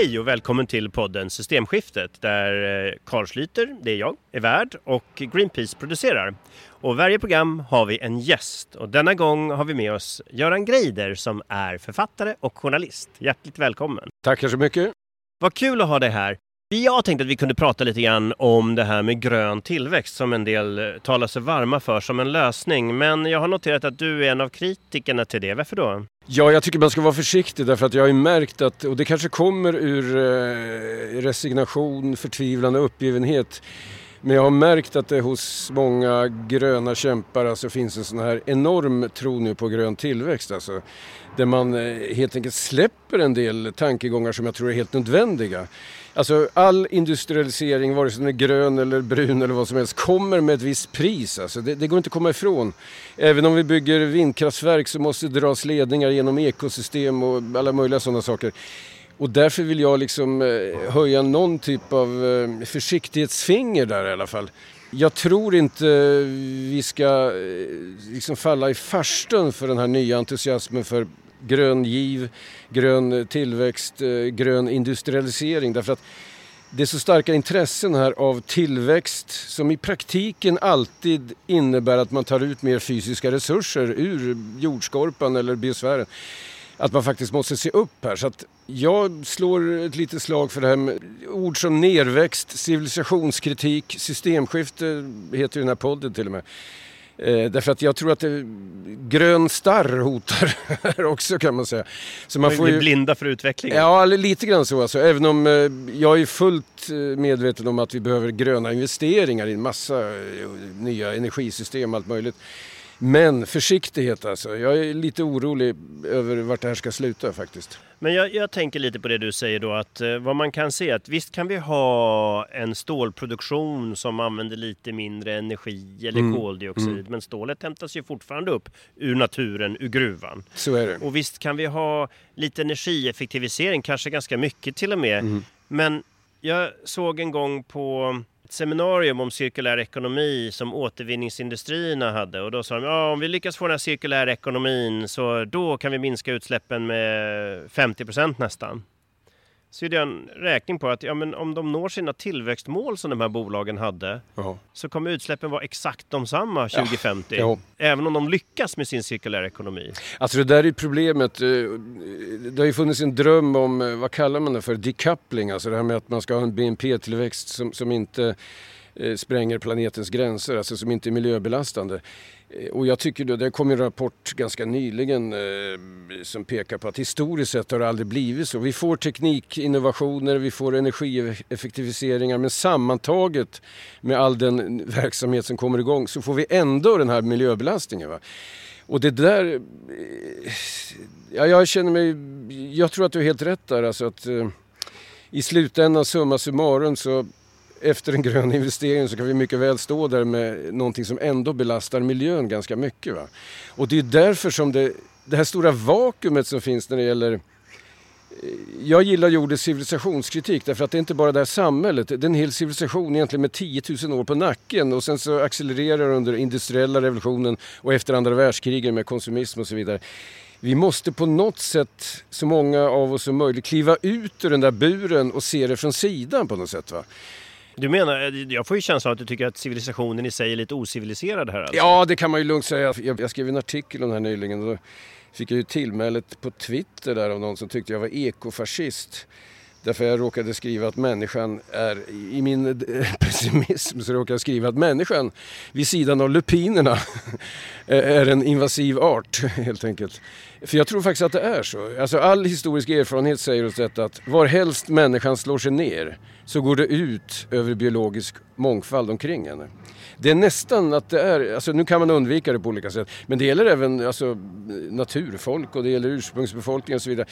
Hej och välkommen till podden Systemskiftet där eh, Carl Schlyter, det är jag, är värd och Greenpeace producerar. Och varje program har vi en gäst och denna gång har vi med oss Göran Greider som är författare och journalist. Hjärtligt välkommen! Tackar så mycket! Vad kul att ha dig här! Jag tänkte att vi kunde prata lite grann om det här med grön tillväxt som en del eh, talar sig varma för som en lösning. Men jag har noterat att du är en av kritikerna till det. Varför då? Ja, jag tycker man ska vara försiktig därför att jag har ju märkt att, och det kanske kommer ur eh, resignation, förtvivlan och uppgivenhet. Men jag har märkt att det hos många gröna kämpar alltså finns en sån här enorm tro nu på grön tillväxt. Alltså, där man eh, helt enkelt släpper en del tankegångar som jag tror är helt nödvändiga. Alltså all industrialisering, vare sig den är grön eller brun eller vad som helst, kommer med ett visst pris. Alltså det, det går inte att komma ifrån. Även om vi bygger vindkraftverk så måste det dras ledningar genom ekosystem och alla möjliga sådana saker. Och därför vill jag liksom eh, höja någon typ av eh, försiktighetsfinger där i alla fall. Jag tror inte eh, vi ska eh, liksom falla i farstun för den här nya entusiasmen för grön giv, grön tillväxt, eh, grön industrialisering. Därför att det är så starka intressen här av tillväxt som i praktiken alltid innebär att man tar ut mer fysiska resurser ur jordskorpan eller biosfären att man faktiskt måste se upp här. Så att jag slår ett litet slag för det här med ord som nerväxt, civilisationskritik, systemskifte heter ju den här podden till och med. Eh, därför att jag tror att det, grön starr hotar här också kan man säga. Så man får ju blinda för utvecklingen? Ja, lite grann så alltså. Även om eh, jag är fullt eh, medveten om att vi behöver gröna investeringar i en massa eh, nya energisystem och allt möjligt. Men försiktighet alltså. Jag är lite orolig över vart det här ska sluta faktiskt. Men jag, jag tänker lite på det du säger då att eh, vad man kan se att visst kan vi ha en stålproduktion som använder lite mindre energi eller mm. koldioxid mm. men stålet hämtas ju fortfarande upp ur naturen, ur gruvan. Så är det. Och visst kan vi ha lite energieffektivisering, kanske ganska mycket till och med. Mm. Men jag såg en gång på ett seminarium om cirkulär ekonomi som återvinningsindustrierna hade. Och då sa de ja, om vi lyckas få den här cirkulära ekonomin så då kan vi minska utsläppen med 50 procent nästan så gjorde jag en räkning på att ja, men om de når sina tillväxtmål som de här bolagen hade ja. så kommer utsläppen vara exakt de samma 2050. Ja. Även om de lyckas med sin cirkulära ekonomi. Alltså det där är problemet. Eh, det har ju funnits en dröm om, eh, vad kallar man det för, decoupling. Alltså det här med att man ska ha en BNP-tillväxt som, som inte eh, spränger planetens gränser, alltså som inte är miljöbelastande. Eh, och jag tycker då, det kom en rapport ganska nyligen eh, som pekar på att historiskt sett har det aldrig blivit så. Vi får teknikinnovationer, vi får energieffektiviseringar men sammantaget med all den verksamhet som kommer igång så får vi ändå den här miljöbelastningen. Va? Och det där... Eh, ja, jag känner mig... Jag tror att du har helt rätt där. Alltså att, eh, I slutändan, summa summarum, så efter en grön investering så kan vi mycket väl stå där med någonting som ändå belastar miljön ganska mycket. Va? Och det är därför som det, det här stora vakuumet som finns när det gäller eh, jag gillar ordet civilisationskritik därför att det är inte bara det här samhället, det är en hel civilisation egentligen med 10 000 år på nacken och sen så accelererar under industriella revolutionen och efter andra världskriget med konsumism och så vidare. Vi måste på något sätt, så många av oss som möjligt, kliva ut ur den där buren och se det från sidan på något sätt. Va? Du menar, eh, jag får ju känslan att du tycker att civilisationen i sig är lite ociviliserad här alltså. Ja, det kan man ju lugnt säga. Jag, jag skrev en artikel om det här nyligen och då fick jag ju tillmälet på Twitter där av någon som tyckte jag var ekofascist. Därför jag råkade skriva att människan är, i min eh, pessimism så råkade jag skriva att människan vid sidan av lupinerna är en invasiv art helt enkelt. För jag tror faktiskt att det är så. Alltså all historisk erfarenhet säger oss detta att varhelst människan slår sig ner så går det ut över biologisk mångfald omkring henne. Det är nästan att det är, alltså nu kan man undvika det på olika sätt, men det gäller även alltså, naturfolk och det gäller ursprungsbefolkning och så vidare.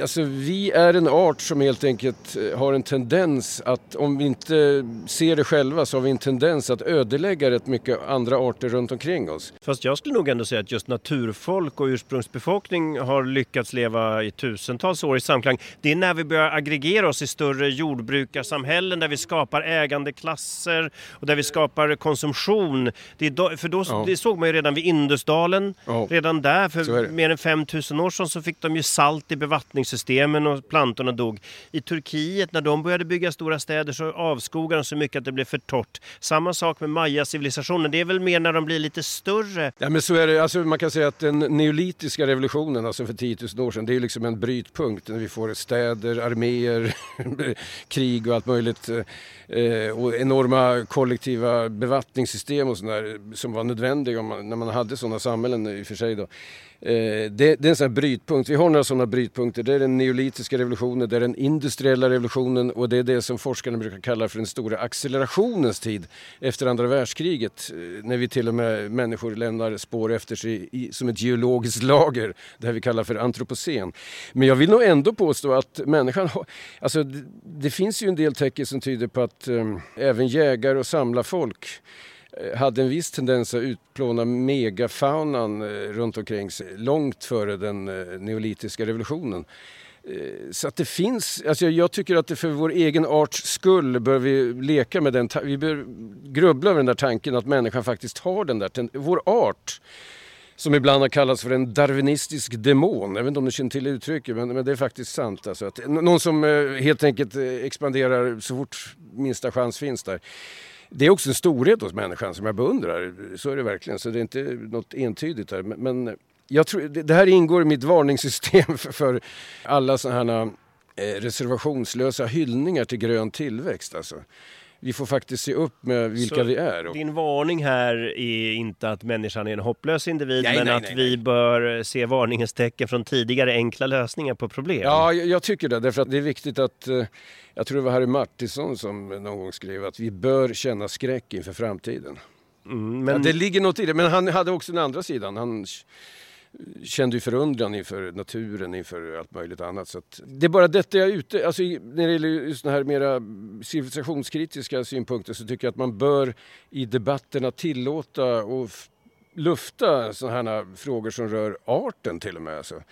Alltså, vi är en art som helt enkelt eh, har en tendens att, om vi inte ser det själva, så har vi en tendens att ödelägga rätt mycket andra arter runt omkring oss. Fast jag skulle nog ändå säga att just naturfolk och ursprungsbefolkning har lyckats leva i tusentals år i samklang. Det är när vi börjar aggregera oss i större jordbrukarsamhällen där vi skapar ägandeklasser och där vi skapar konsumtion. Det då, för då, ja. det såg man ju redan vid Indusdalen. Ja. Redan där, för mer än 5000 år sedan, så fick de ju salt i bevattning bevattningssystemen och plantorna dog. I Turkiet, när de började bygga stora städer så avskogade de så mycket att det blev för torrt. Samma sak med Maya-civilisationen. Det är väl mer när de blir lite större. Ja, men så är det. Alltså, man kan säga att den neolitiska revolutionen, alltså för 10 000 år sedan, det är liksom en brytpunkt när vi får städer, arméer, krig och allt möjligt. Eh, och enorma kollektiva bevattningssystem och sådär som var nödvändiga när man hade sådana samhällen i och för sig. Då. Eh, det, det, är en sån här brytpunkt. Vi har några sådana brytpunkter. Det är den neolitiska revolutionen, det är den industriella revolutionen och det är det som forskarna brukar kalla för den stora accelerationens tid efter andra världskriget. Eh, när vi till och med människor lämnar spår efter sig i, som ett geologiskt lager, det här vi kallar för antropocen. Men jag vill nog ändå påstå att människan har, alltså det, det finns ju en del tecken som tyder på att um, även jägare och samlarfolk Eh, Eh, hade en viss tendens att utplåna megafaunan eh, runt omkring sig långt före den eh, neolitiska revolutionen. Så att det finns, alltså jag tycker att det för vår egen arts skull bör vi leka med den, vi bör grubbla över den där tanken att människan faktiskt har den där, vår art som ibland har kallats för en darwinistisk demon. Jag vet inte om ni känner till uttrycket men, men det är faktiskt sant. Alltså att, någon som helt enkelt expanderar så fort minsta chans finns där det är också en storhet hos människan som jag beundrar. Så är det verkligen. Så det är inte något entydigt här. Men jag tror, det här ingår i mitt varningssystem för för alla sådana här eh, reservationslösa hyllningar till grön tillväxt. Alltså vi får faktiskt se upp med vilka Så vi är. Din varning här är inte att människan är en hopplös individ, nej, men nej, att nej, vi bör se varningens tecken från tidigare enkla lösningar på problem. Ja, jag, jag tycker det. Därför att det är viktigt att, eh, jag tror det var Harry Martinsson som någon gång skrev att vi bör känna skräck inför framtiden. Mm, men... Ja, det ligger något i det, men han hade också den andra sidan. Han kände ju förundran inför naturen, inför allt möjligt annat. Så det är bara detta jag är ute alltså, När det gäller just här mera civilisationskritiska synpunkter så tycker jag att man bör i debatterna tillåta och lufta sådana här frågor som rör arten till och med. Alltså.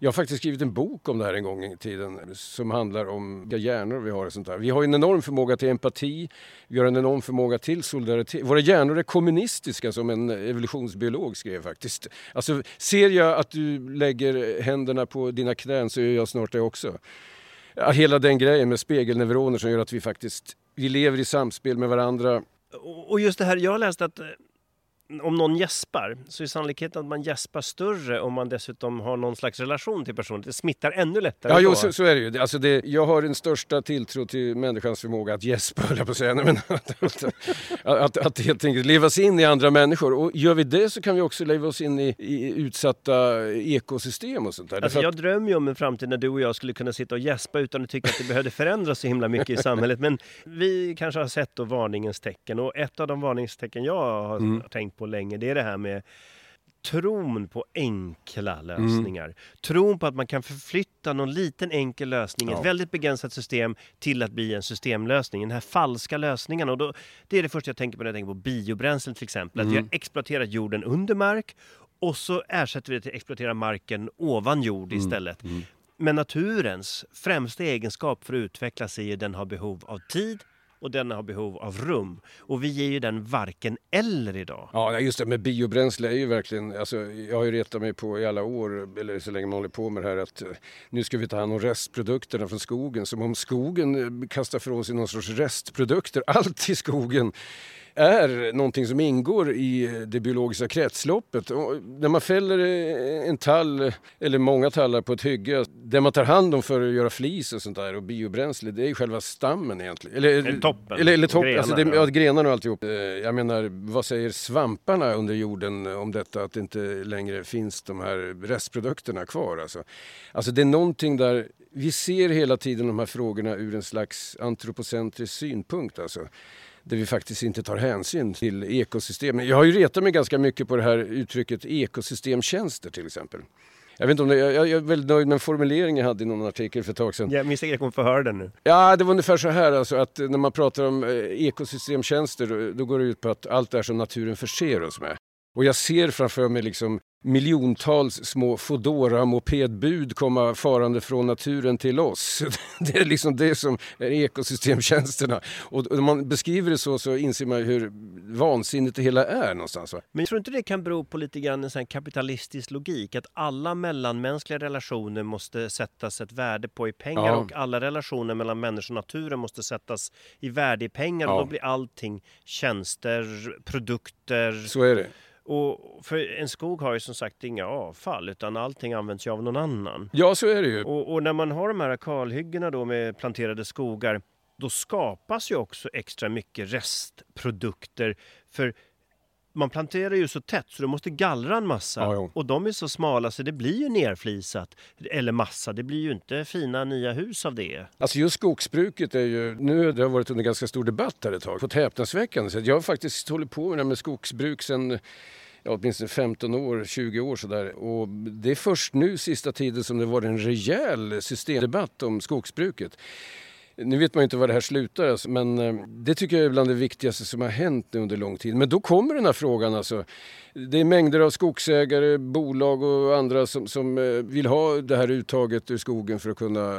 Jag har faktiskt skrivit en bok om det här en gång i tiden som handlar om vilka hjärnor vi har och sånt där. Vi har en enorm förmåga till empati, vi har en enorm förmåga till solidaritet. Våra hjärnor är kommunistiska som en evolutionsbiolog skrev faktiskt. Alltså ser jag att du lägger händerna på dina knän så gör jag snart det också. Hela den grejen med spegelneuroner som gör att vi faktiskt vi lever i samspel med varandra. Och just det här, jag har läst att eh, om någon gäspar så är sannolikheten att man gäspar större om man dessutom har någon slags relation till personen. Det smittar ännu lättare. Ja, jo, så, så, är det ju. Alltså det, jag har den största tilltro till människans förmåga att gäspa, höll jag på att säga. Men att, att, att, att, helt enkelt leva sig in i andra människor. Och gör vi det så kan vi också leva oss in i, i utsatta ekosystem och sånt där. Alltså, jag drömmer ju om en framtid när du och jag skulle kunna sitta och gäspa utan att tycka att det behövde förändras så himla mycket i samhället. Men vi kanske har sett då varningens tecken och ett av de varningstecken jag har mm. tänkt på länge, det är det här med tron på enkla lösningar. Mm. Tron på att man kan förflytta någon liten enkel lösning, ja. ett väldigt begränsat system, till att bli en systemlösning. Den här falska lösningen. Och då, det är det första jag tänker på när jag tänker på biobränslen till exempel. Mm. Att vi mm. har exploaterat jorden under mark och så ersätter vi det till att exploatera marken ovan jord mm. istället. Mm. Men naturens främsta egenskap för att utvecklas är ju den har behov av tid, och den har behov av rum. Och vi ger ju den varken eller idag. Ja, just det. med biobränsle är ju verkligen... Alltså, jag har ju retat mig på i alla år, eller så länge man håller på med det här, att eh, nu ska vi ta hand om restprodukterna från skogen. Som om skogen eh, kastar från sig någon sorts restprodukter. Allt i skogen är någonting som ingår i det biologiska kretsloppet. Och när man fäller en tall, eller många tallar på ett hygge, det man tar hand om för att göra flis och sånt där och biobränsle, det är själva stammen egentligen. Eller, eller toppen. Eller, eller topp, grenar, alltså det, ja. grenarna och alltihop. Eh, jag menar, vad säger svamparna under jorden om detta att det inte längre finns de här restprodukterna kvar? Alltså, alltså det är någonting där vi ser hela tiden de här frågorna ur en slags antropocentrisk synpunkt. Alltså där vi faktiskt inte tar hänsyn till ekosystemen. Jag har ju retat mig ganska mycket på det här uttrycket ekosystemtjänster till exempel. Jag, vet inte om det, jag, jag är väldigt nöjd med en formulering jag hade i någon artikel för ett tag sedan. Jag misstänker att jag kommer få höra den nu. Ja, det var ungefär så här alltså att när man pratar om eh, ekosystemtjänster då går det ut på att allt det som naturen förser oss med. Och jag ser framför mig liksom miljontals små fodora mopedbud komma farande från naturen till oss. Det är liksom det som är ekosystemtjänsterna. Och om man beskriver det så så inser man hur vansinnigt det hela är någonstans. Men jag tror inte det kan bero på lite grann en sån kapitalistisk logik? Att alla mellanmänskliga relationer måste sättas ett värde på i pengar ja. och alla relationer mellan människa och naturen måste sättas i värde i pengar. Ja. Och då blir allting tjänster, produkter. Så är det. Och för en skog har ju som sagt inga avfall utan allting används ju av någon annan. Ja, så är det ju. Och, och när man har de här kalhyggena då med planterade skogar då skapas ju också extra mycket restprodukter. För man planterar ju så tätt så du måste gallra en massa. Ja, och de är så smala så det blir ju nerflisat. Eller massa, det blir ju inte fina nya hus av det. Alltså just skogsbruket är ju, nu det har varit under ganska stor debatt här ett tag. Fått häpnadsväckande. Så jag har faktiskt hållit på med, med skogsbruk sedan ja, åtminstone 15 år, 20 år sådär. Och det är först nu sista tiden som det varit en rejäl systemdebatt om skogsbruket. Nu vet man ju inte var det här slutar, alltså, men eh, det tycker jag är bland det viktigaste som har hänt nu under lång tid. Men då kommer den här frågan alltså det är mängder av skogsägare, bolag och andra som, som eh, vill ha det här uttaget ur skogen för att kunna,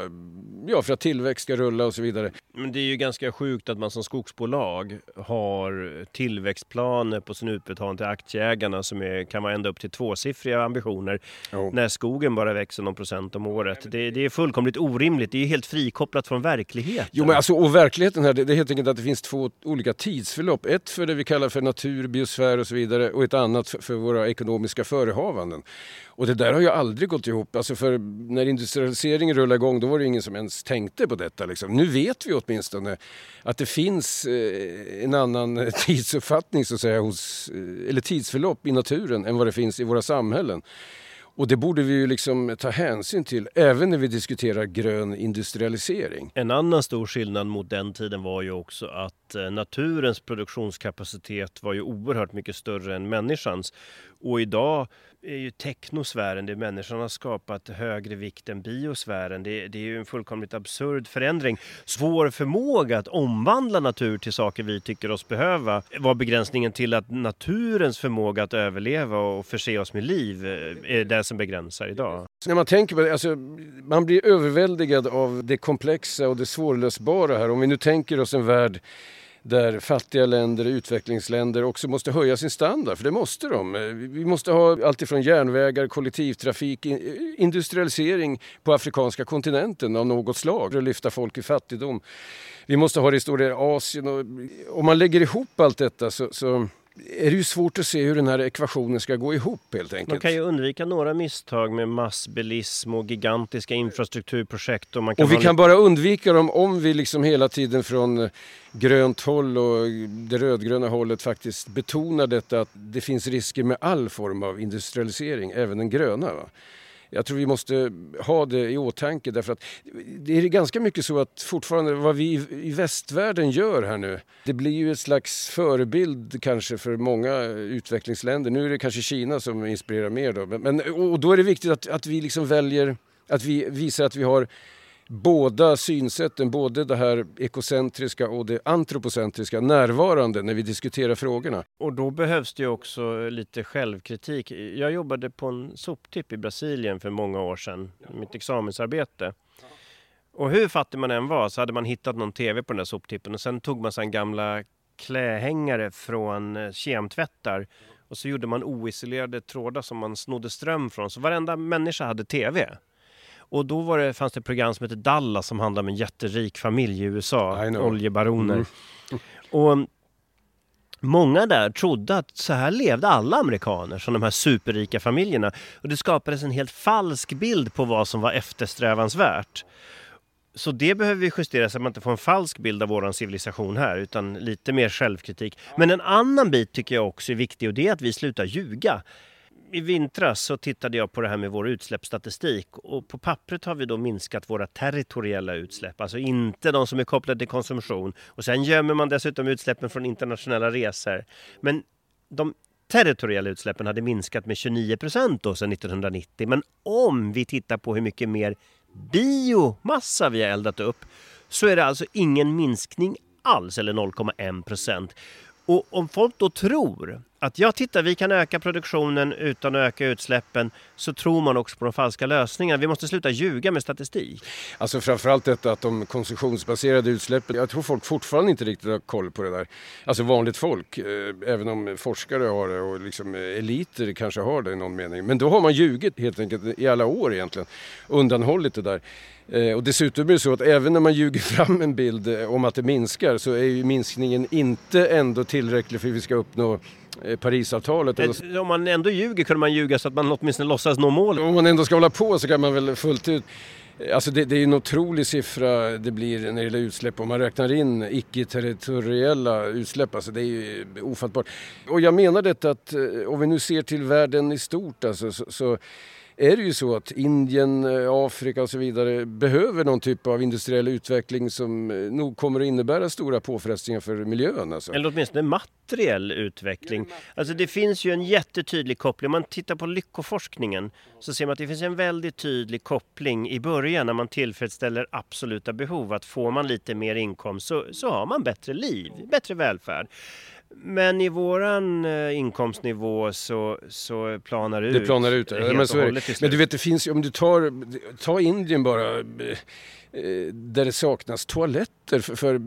ja för att tillväxt ska rulla och så vidare. Men det är ju ganska sjukt att man som skogsbolag har tillväxtplaner på sin utbetalning till aktieägarna som är, kan vara ända upp till tvåsiffriga ambitioner oh. när skogen bara växer någon procent om året. Det, det, är fullkomligt orimligt, det är helt frikopplat från verkligheten verkligheten? Jo men alltså och verkligheten här, det, det är helt enkelt att det finns två olika tidsförlopp. Ett för det vi kallar för natur, biosfär och så vidare och ett annat för, för våra ekonomiska förehavanden. Och det där har ju aldrig gått ihop. Alltså för när industrialiseringen rullade igång då var det ingen som ens tänkte på detta. Liksom. Nu vet vi åtminstone att det finns eh, en annan eh, tidsuppfattning så att säga, hos, eh, eller tidsförlopp i naturen än vad det finns i våra samhällen. Och det borde vi ju liksom ta hänsyn till även när vi diskuterar grön industrialisering. En annan stor skillnad mot den tiden var ju också att eh, naturens produktionskapacitet var ju oerhört mycket större än människans. Och idag är ju teknosfären, det människan har skapat högre vikt än biosfären. Det, det är ju en fullkomligt absurd förändring. Svår förmåga att omvandla natur till saker vi tycker oss behöva var begränsningen till att naturens förmåga att överleva och förse oss med liv eh, är det som begränsar idag. När man tänker på det, alltså, man blir överväldigad av det komplexa och det svårlösbara här. Om vi nu tänker oss en värld där fattiga länder, utvecklingsländer också måste höja sin standard, för det måste de. Eh, vi måste ha alltifrån järnvägar, kollektivtrafik, industrialisering på afrikanska kontinenten av något slag för att lyfta folk i fattigdom. Vi måste ha det i stora Asien och om man lägger ihop allt detta så, så är det ju svårt att se hur den här ekvationen ska gå ihop helt enkelt. Man kan ju undvika några misstag med massbilism och gigantiska infrastrukturprojekt. Och, man kan och vi kan bara undvika dem om vi liksom hela tiden från grönt håll och det rödgröna hållet faktiskt betonar detta att det finns risker med all form av industrialisering, även den gröna. Va? Jag tror vi måste ha det i åtanke därför att det är ganska mycket så att fortfarande vad vi i västvärlden gör här nu, det blir ju ett slags förebild kanske för många utvecklingsländer. Nu är det kanske Kina som inspirerar mer då, men, och då är det viktigt att, att vi liksom väljer, att vi visar att vi har båda synsätten, både det här ekocentriska och det antropocentriska närvarande när vi diskuterar frågorna. Och då behövs det ju också lite självkritik. Jag jobbade på en soptipp i Brasilien för många år sedan, mitt examensarbete. Och hur fattig man än var så hade man hittat någon tv på den där soptippen och sen tog man sen gamla klähängare från eh, kemtvättar och så gjorde man oisolerade trådar som man snodde ström från. Så varenda människa hade tv. Och då var det, fanns det ett program som hette Dallas som handlade om en jätterik familj i USA, oljebaroner. Mm. Och Många där trodde att så här levde alla amerikaner, som de här superrika familjerna. Och det skapades en helt falsk bild på vad som var eftersträvansvärt. Så det behöver vi justera så att man inte får en falsk bild av vår civilisation här, utan lite mer självkritik. Men en annan bit tycker jag också är viktig och det är att vi slutar ljuga i vintras så tittade jag på det här med vår utsläppsstatistik och på pappret har vi då minskat våra territoriella utsläpp, alltså inte de som är kopplade till konsumtion. Och sen gömmer man dessutom utsläppen från internationella resor. Men de territoriella utsläppen hade minskat med 29 procent sedan 1990. Men om vi tittar på hur mycket mer biomassa vi har eldat upp så är det alltså ingen minskning alls, eller 0,1 procent. Och om folk då tror att ja, titta, vi kan öka produktionen utan att öka utsläppen, så tror man också på de falska lösningarna. Vi måste sluta ljuga med statistik. Alltså framförallt detta att de konsumtionsbaserade utsläppen, jag tror folk fortfarande inte riktigt har koll på det där. Alltså vanligt folk, eh, även om forskare har det och liksom eh, eliter kanske har det i någon mening. Men då har man ljugit helt enkelt i alla år egentligen, undanhållit det där. Eh, och dessutom är det så att även när man ljuger fram en bild eh, om att det minskar så är ju minskningen inte ändå tillräcklig för att vi ska uppnå Parisavtalet. Om man ändå ljuger kunde man ljuga så att man åtminstone låtsas nå målet. Om man ändå ska hålla på så kan man väl fullt ut Alltså det, det, är en otrolig siffra det blir när det gäller utsläpp om man räknar in icke-territoriella utsläpp. Alltså det är ju ofattbart. Och jag menar detta att om vi nu ser till världen i stort alltså, så, så är det ju så att Indien, eh, Afrika och så vidare behöver någon typ av industriell utveckling som eh, nog kommer att innebära stora påfrestningar för miljön. Alltså. Eller åtminstone materiell utveckling. Alltså det finns ju en jättetydlig koppling. Om man tittar på lyckoforskningen så ser man att det finns en väldigt tydlig koppling i början när man tillfredsställer absoluta behov. Att får man lite mer inkomst så, så har man bättre liv, bättre välfärd. Men i våran eh, inkomstnivå så, så planar det ut. Det planar ut, ja. men, så är det. men du vet det finns om du tar, ta Indien bara. Eh, där det saknas toaletter för, för,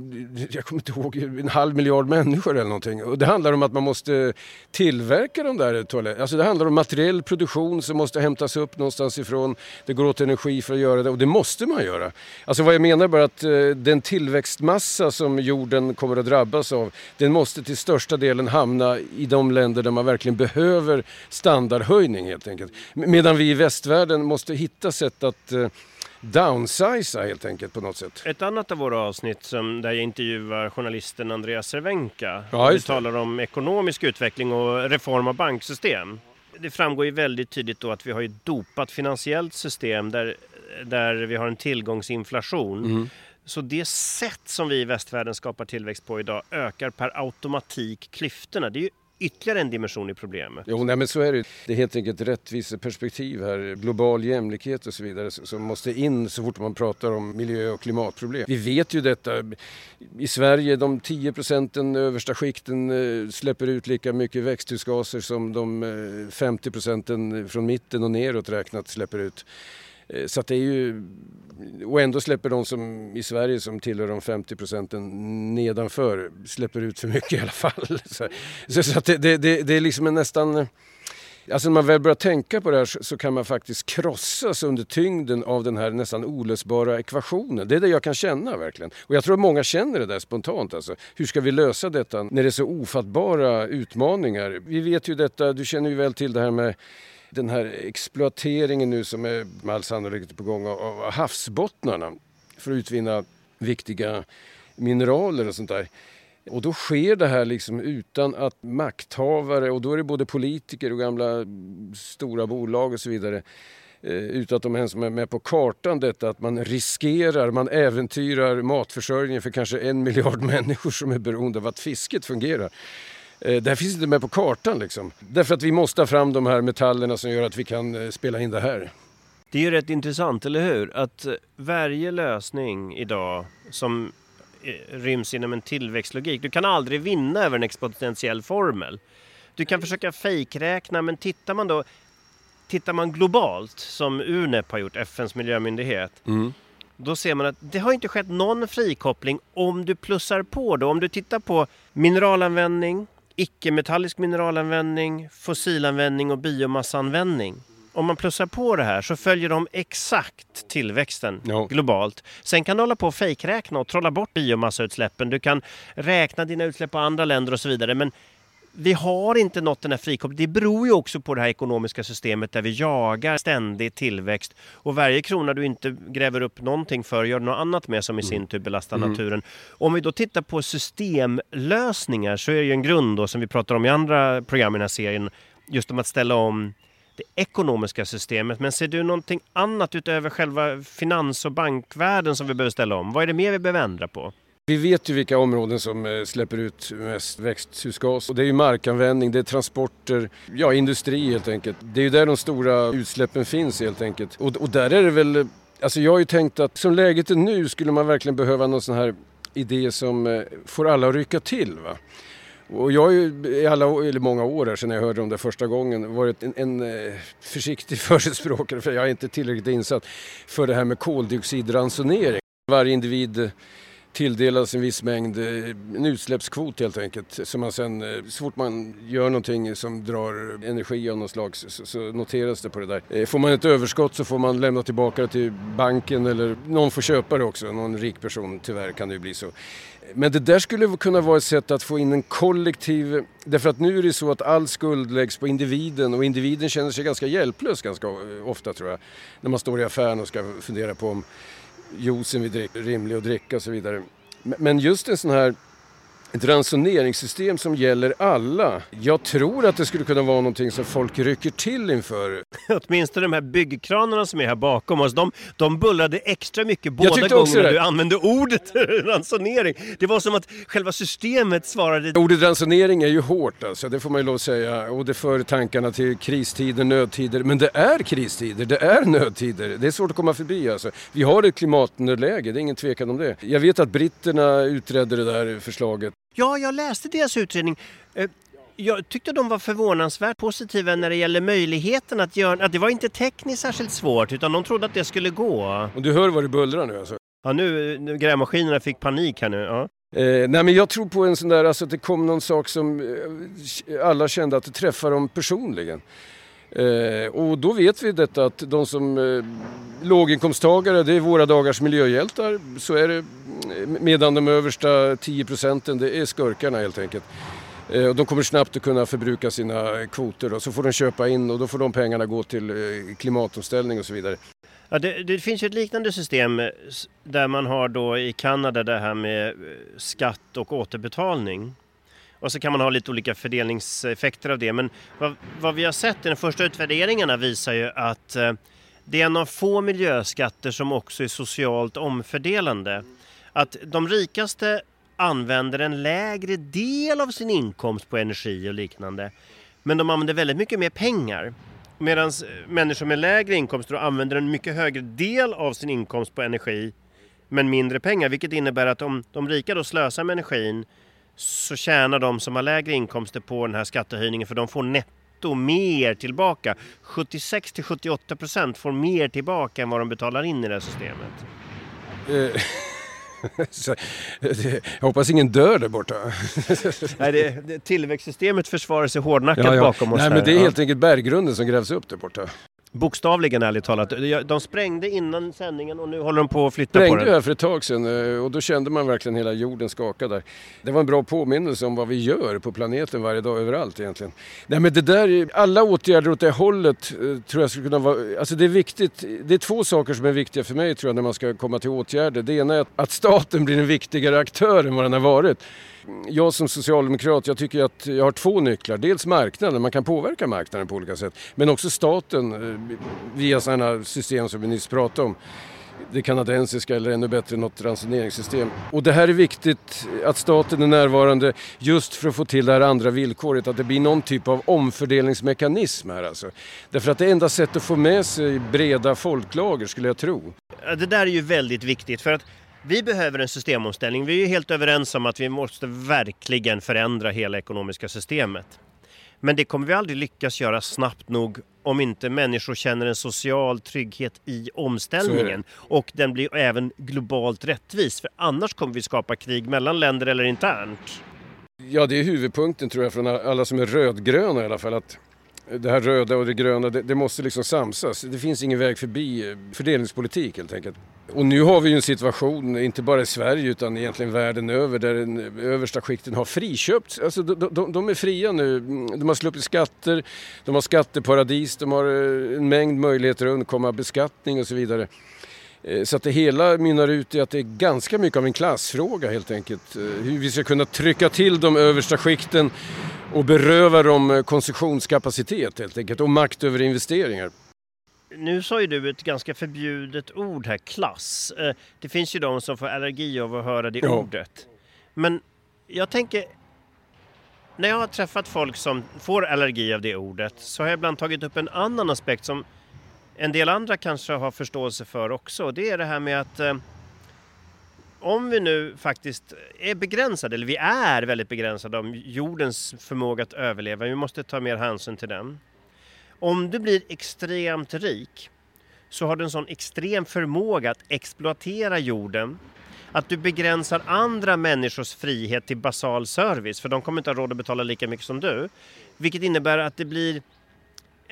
jag kommer inte ihåg, en halv miljard människor eller någonting. Och det handlar om att man måste tillverka de där toaletterna. Alltså det handlar om materiell produktion som måste hämtas upp någonstans ifrån. Det går åt energi för att göra det och det måste man göra. Alltså vad jag menar bara att eh, den tillväxtmassa som jorden kommer att drabbas av, den måste till största delen hamna i de länder där man verkligen behöver standardhöjning helt enkelt. Medan vi i västvärlden måste hitta sätt att eh, downsiza helt enkelt på något sätt. Ett annat av våra avsnitt som, där jag intervjuar journalisten Andreas Cervenka. Ja, vi talar om ekonomisk utveckling och reform av banksystem. Det framgår ju väldigt tydligt då att vi har ett dopat finansiellt system där, där vi har en tillgångsinflation. Mm. Så det sätt som vi i västvärlden skapar tillväxt på idag ökar per automatik klyftorna. Det är ju ytterligare en dimension i problemet. Jo, nej, men så är det. Det är helt enkelt rättviseperspektiv här, global jämlikhet och så vidare som måste in så fort man pratar om miljö och klimatproblem. Vi vet ju detta. I Sverige, de 10 procenten översta skikten eh, släpper ut lika mycket växthusgaser som de eh, 50 procenten från mitten och neråt räknat släpper ut. Eh, så att det är ju, och ändå släpper de som i Sverige som tillhör de 50 procenten nedanför, släpper ut för mycket i alla fall. Så, så att det, det, det är liksom en nästan eh, Alltså när man väl börjar tänka på det här så kan man faktiskt krossas under tyngden av den här nästan olösbara ekvationen. Det är det jag kan känna verkligen. Och jag tror att många känner det där spontant. Alltså. Hur ska vi lösa detta när det är så ofattbara utmaningar? Vi vet ju detta, du känner ju väl till det här med den här exploateringen nu som är med all sannolikhet på gång av havsbottnarna för att utvinna viktiga mineraler och sånt där. Och då sker det här liksom utan att makthavare, och då är det både politiker och gamla stora bolag och så vidare, eh, utan att de ens är med på kartan detta att man riskerar, man äventyrar matförsörjningen för kanske en miljard människor som är beroende av att fisket fungerar. Eh, det här finns inte med på kartan liksom. Därför att vi måste ha fram de här metallerna som gör att vi kan eh, spela in det här. Det är ju rätt intressant, eller hur? Att eh, varje lösning idag som ryms inom en tillväxtlogik. Du kan aldrig vinna över en exponentiell formel. Du kan försöka fejkräkna, men tittar man då tittar man globalt, som UNEP har gjort, FNs miljömyndighet, mm. då ser man att det har inte skett någon frikoppling om du plussar på då. Om du tittar på mineralanvändning, icke-metallisk mineralanvändning, fossilanvändning och biomassanvändning. Om man plussar på det här så följer de exakt tillväxten ja. globalt. Sen kan du hålla på och fejkräkna och trolla bort biomassautsläppen. Du kan räkna dina utsläpp på andra länder och så vidare. Men vi har inte nått den här frikopplingen. Det beror ju också på det här ekonomiska systemet där vi jagar ständig tillväxt och varje krona du inte gräver upp någonting för gör något annat med som i sin tur belastar mm. naturen. Om vi då tittar på systemlösningar så är det ju en grund då som vi pratar om i andra program i den här serien just om att ställa om det ekonomiska systemet. Men ser du någonting annat utöver själva finans och bankvärlden som vi behöver ställa om? Vad är det mer vi behöver ändra på? Vi vet ju vilka områden som eh, släpper ut mest växthusgas. Och det är ju markanvändning, det är transporter, ja industri helt enkelt. Det är ju där de stora utsläppen finns helt enkelt. Och, och där är det väl, eh, alltså jag har ju tänkt att som läget är nu skulle man verkligen behöva någon sån här idé som eh, får alla att rycka till. Va? Och jag har ju i alla, eller många år här sedan jag hörde om det första gången varit en, en försiktig förespråkare, för jag är inte tillräckligt insatt, för det här med koldioxidransonering. Varje individ tilldelas en viss mängd, eh, en utsläppskvot helt enkelt. Så man sen, eh, så fort man gör någonting som drar energi av något slag så, så noteras det på det där. Eh, får man ett överskott så får man lämna tillbaka det till banken eller någon får köpa det också, någon rik person, tyvärr kan det ju bli så. Men det där skulle kunna vara ett sätt att få in en kollektiv... Därför att nu är det så att all skuld läggs på individen och individen känner sig ganska hjälplös ganska ofta tror jag. När man står i affären och ska fundera på om juicen vi dricker rimlig att dricka och så vidare. Men just en sån här ett ransoneringssystem som gäller alla. Jag tror att det skulle kunna vara någonting som folk rycker till inför. Åtminstone de här byggkranarna som är här bakom oss, de, de bullrade extra mycket båda gångerna du använde ordet ransonering. Det var som att själva systemet svarade... Ordet ransonering är ju hårt alltså, det får man ju lov att säga. Och det för tankarna till kristider, nödtider. Men det är kristider, det är nödtider. Det är svårt att komma förbi alltså. Vi har ett klimatnödläge, det är ingen tvekan om det. Jag vet att britterna utredde det där förslaget Ja, jag läste deras utredning. Eh, jag tyckte de var förvånansvärt positiva när det gäller möjligheten att göra... Att det var inte tekniskt särskilt svårt, utan de trodde att det skulle gå. Och du hör vad det bullrar nu alltså? Ja, nu, nu grävmaskinerna fick panik här nu. Ja. Eh, nej men jag tror på en sån där, alltså att det kom någon sak som eh, alla kände att det träffar dem personligen. Eh, och då vet vi detta att de som eh, låginkomsttagare, det är våra dagars miljöhjältar. Så är det. Medan de översta 10 procenten, det är skurkarna helt enkelt. Eh, och de kommer snabbt att kunna förbruka sina kvoter och så får de köpa in och då får de pengarna gå till eh, klimatomställning och så vidare. Ja, det, det, finns ju ett liknande system eh, där man har då i Kanada det här med skatt och återbetalning. Och så kan man ha lite olika fördelningseffekter av det. Men vad, vad vi har sett i de första utvärderingarna visar ju att det är en av få miljöskatter som också är socialt omfördelande. Att de rikaste använder en lägre del av sin inkomst på energi och liknande. Men de använder väldigt mycket mer pengar. Medan eh, människor med lägre inkomster använder en mycket högre del av sin inkomst på energi men mindre pengar. Vilket innebär att om de rika då slösar med energin så tjänar de som har lägre inkomster på den här skattehöjningen för de får netto mer tillbaka. 76 till 78 procent får mer tillbaka än vad de betalar in i det här systemet. Eh, Jag hoppas ingen dör där borta. Nej, det, det, tillväxtsystemet försvarar sig hårdnackat ja, ja. bakom oss. Nej, här. men det är helt enkelt berggrunden som grävs upp där borta. Bokstavligen ärligt talat. De sprängde innan sändningen och nu håller de på att flytta sprängde på den. Sprängde här för ett tag sedan eh, och då kände man verkligen hela jorden skaka där. Det var en bra påminnelse om vad vi gör på planeten varje dag överallt egentligen. Nej men det där, alla åtgärder åt det hållet eh, tror jag skulle kunna vara, alltså det är viktigt. Det är två saker som är viktiga för mig tror jag när man ska komma till åtgärder. Det ena är att staten blir en viktigare aktör än vad den har varit jag som socialdemokrat, jag tycker att jag har två nycklar. Dels marknaden, man kan påverka marknaden på olika sätt. Men också staten eh, via sådana system som vi nyss pratade om det kanadensiska eller ännu bättre något ransoneringssystem. Och det här är viktigt att staten är närvarande just för att få till det här andra villkoret, att det blir någon typ av omfördelningsmekanism här alltså. Därför att det är enda sättet att få med sig breda folklager skulle jag tro. Det där är ju väldigt viktigt för att vi behöver en systemomställning. Vi är helt överens om att vi måste verkligen förändra hela ekonomiska systemet. Men det kommer vi aldrig lyckas göra snabbt nog om inte människor känner en social trygghet i omställningen. Och den blir även globalt rättvis. För annars kommer vi skapa krig mellan länder eller internt. Ja, det är huvudpunkten tror jag från alla som är rödgröna i alla fall. Att det här röda och det gröna, det, det, måste liksom samsas. Det finns ingen väg förbi eh, fördelningspolitik helt enkelt. Och nu har vi ju en situation, inte bara i Sverige utan egentligen världen över, där den översta skikten har friköpts. Alltså de, de, de är fria nu. Mm, de har sluppit skatter, de har skatteparadis, de har eh, en mängd möjligheter att undkomma beskattning och så vidare. Eh, så att det hela mynnar ut i att det är ganska mycket av en klassfråga helt enkelt. Hur vi ska kunna trycka till de översta skikten och beröva dem eh, konsumtionskapacitet helt enkelt och makt över investeringar. Nu sa ju du ett ganska förbjudet ord här, klass. Eh, det finns ju de som får allergi av att höra det ja. ordet. Men jag tänker, när jag har träffat folk som får allergi av det ordet så har jag ibland tagit upp en annan aspekt som en del andra kanske har förståelse för också. Det är det här med att eh, om vi nu faktiskt är begränsade, eller vi är väldigt begränsade om jordens förmåga att överleva, vi måste ta mer hänsyn till den. Om du blir extremt rik så har du en sån extrem förmåga att exploatera jorden att du begränsar andra människors frihet till basal service för de kommer inte ha råd att betala lika mycket som du. Vilket innebär att det blir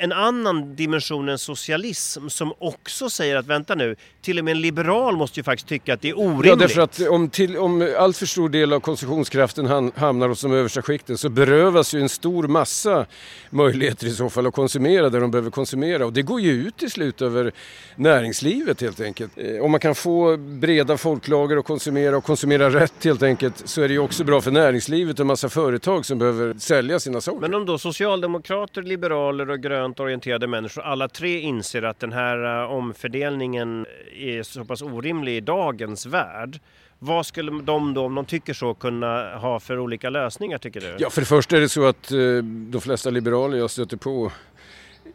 en annan dimension än socialism som också säger att vänta nu, till och med en liberal måste ju faktiskt tycka att det är orimligt. Ja, därför att om, till, om allt för stor del av konsumtionskraften hamnar hos de översta skikten så berövas ju en stor massa möjligheter i så fall att konsumera där de behöver konsumera och det går ju ut till slut över näringslivet helt enkelt. Eh, om man kan få breda folklager att konsumera och konsumera rätt helt enkelt så är det ju också bra för näringslivet och en massa företag som behöver sälja sina saker. Men om då socialdemokrater, liberaler och gröna grönt orienterade människor, alla tre inser att den här eh, omfördelningen eh, är så pass orimlig i dagens värld. Vad skulle de då, om de tycker så, kunna ha för olika lösningar tycker du? Ja, för det första är det så att eh, de flesta liberaler jag stöter på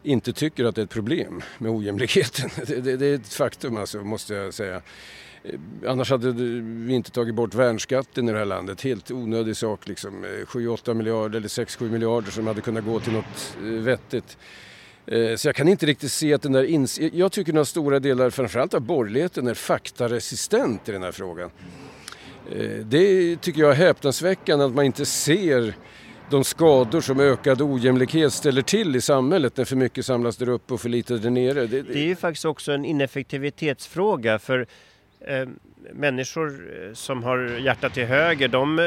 inte tycker att det är ett problem med ojämlikheten. Det, det, det är ett faktum alltså, måste jag säga. Annars hade vi inte tagit bort värnskatten i det här landet. Helt onödig sak liksom. 7-8 miljarder eller 6-7 miljarder som hade kunnat gå till något vettigt. Eh, så jag kan inte riktigt se att den där ins- Jag tycker några stora delar, framförallt av borgerligheten, är faktaresistent i den här frågan. Eh, det tycker jag är häpnadsväckande att man inte ser de skador som ökad ojämlikhet ställer till i samhället när för mycket samlas där uppe och för lite där nere. Det, det är ju faktiskt också en ineffektivitetsfråga för eh, människor eh, som har hjärtat till höger de eh,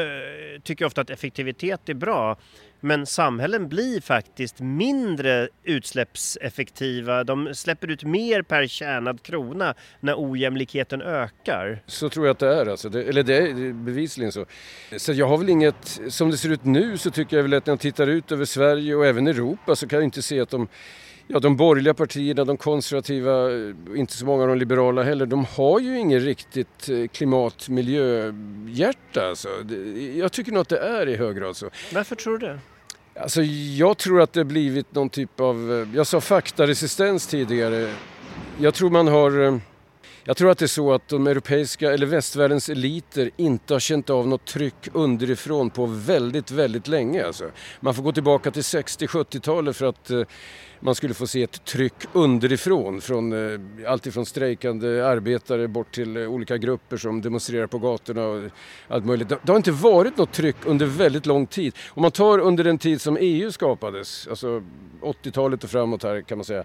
tycker ofta att effektivitet är bra. Men samhällen blir faktiskt mindre utsläppseffektiva. De släpper ut mer per tjänad krona när ojämlikheten ökar. Så tror jag att det är. Alltså. Det, eller det är bevisligen så. Så jag har väl inget... Som det ser ut nu så tycker jag väl att när jag tittar ut över Sverige och även Europa så kan jag inte se att de Ja, de borgerliga partierna, de konservativa, inte så många av de liberala heller, de har ju ingen riktigt eh, klimat miljöhjärta. Alltså. Jag tycker nog att det är i hög grad så. Varför tror du det? Alltså, jag tror att det blivit någon typ av, eh, jag sa faktaresistens tidigare. Jag tror man har eh, jag tror att det är så att de europeiska eller västvärldens eliter inte har känt av något tryck underifrån på väldigt, väldigt länge. Alltså. Man får gå tillbaka till 60-70-talet för att eh, man skulle få se ett tryck underifrån. Från, eh, allt strejkande arbetare bort till eh, olika grupper som demonstrerar på gatorna och allt möjligt. Det, det har inte varit något tryck under väldigt lång tid. Om man tar under den tid som EU skapades, alltså 80-talet och framåt här kan man säga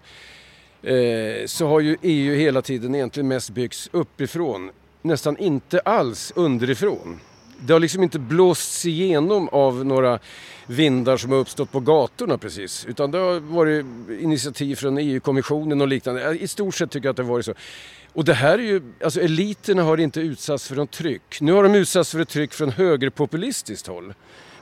Eh, så har ju EU hela tiden egentligen mest byggts uppifrån. Nästan inte alls underifrån. Det har liksom inte blåsts igenom av några vindar som har uppstått på gatorna precis. Utan det har varit initiativ från EU-kommissionen och liknande. I stort sett tycker jag att det har varit så. Och det här är ju, alltså eliterna har inte utsatts för något tryck. Nu har de utsatts för ett tryck från högerpopulistiskt håll.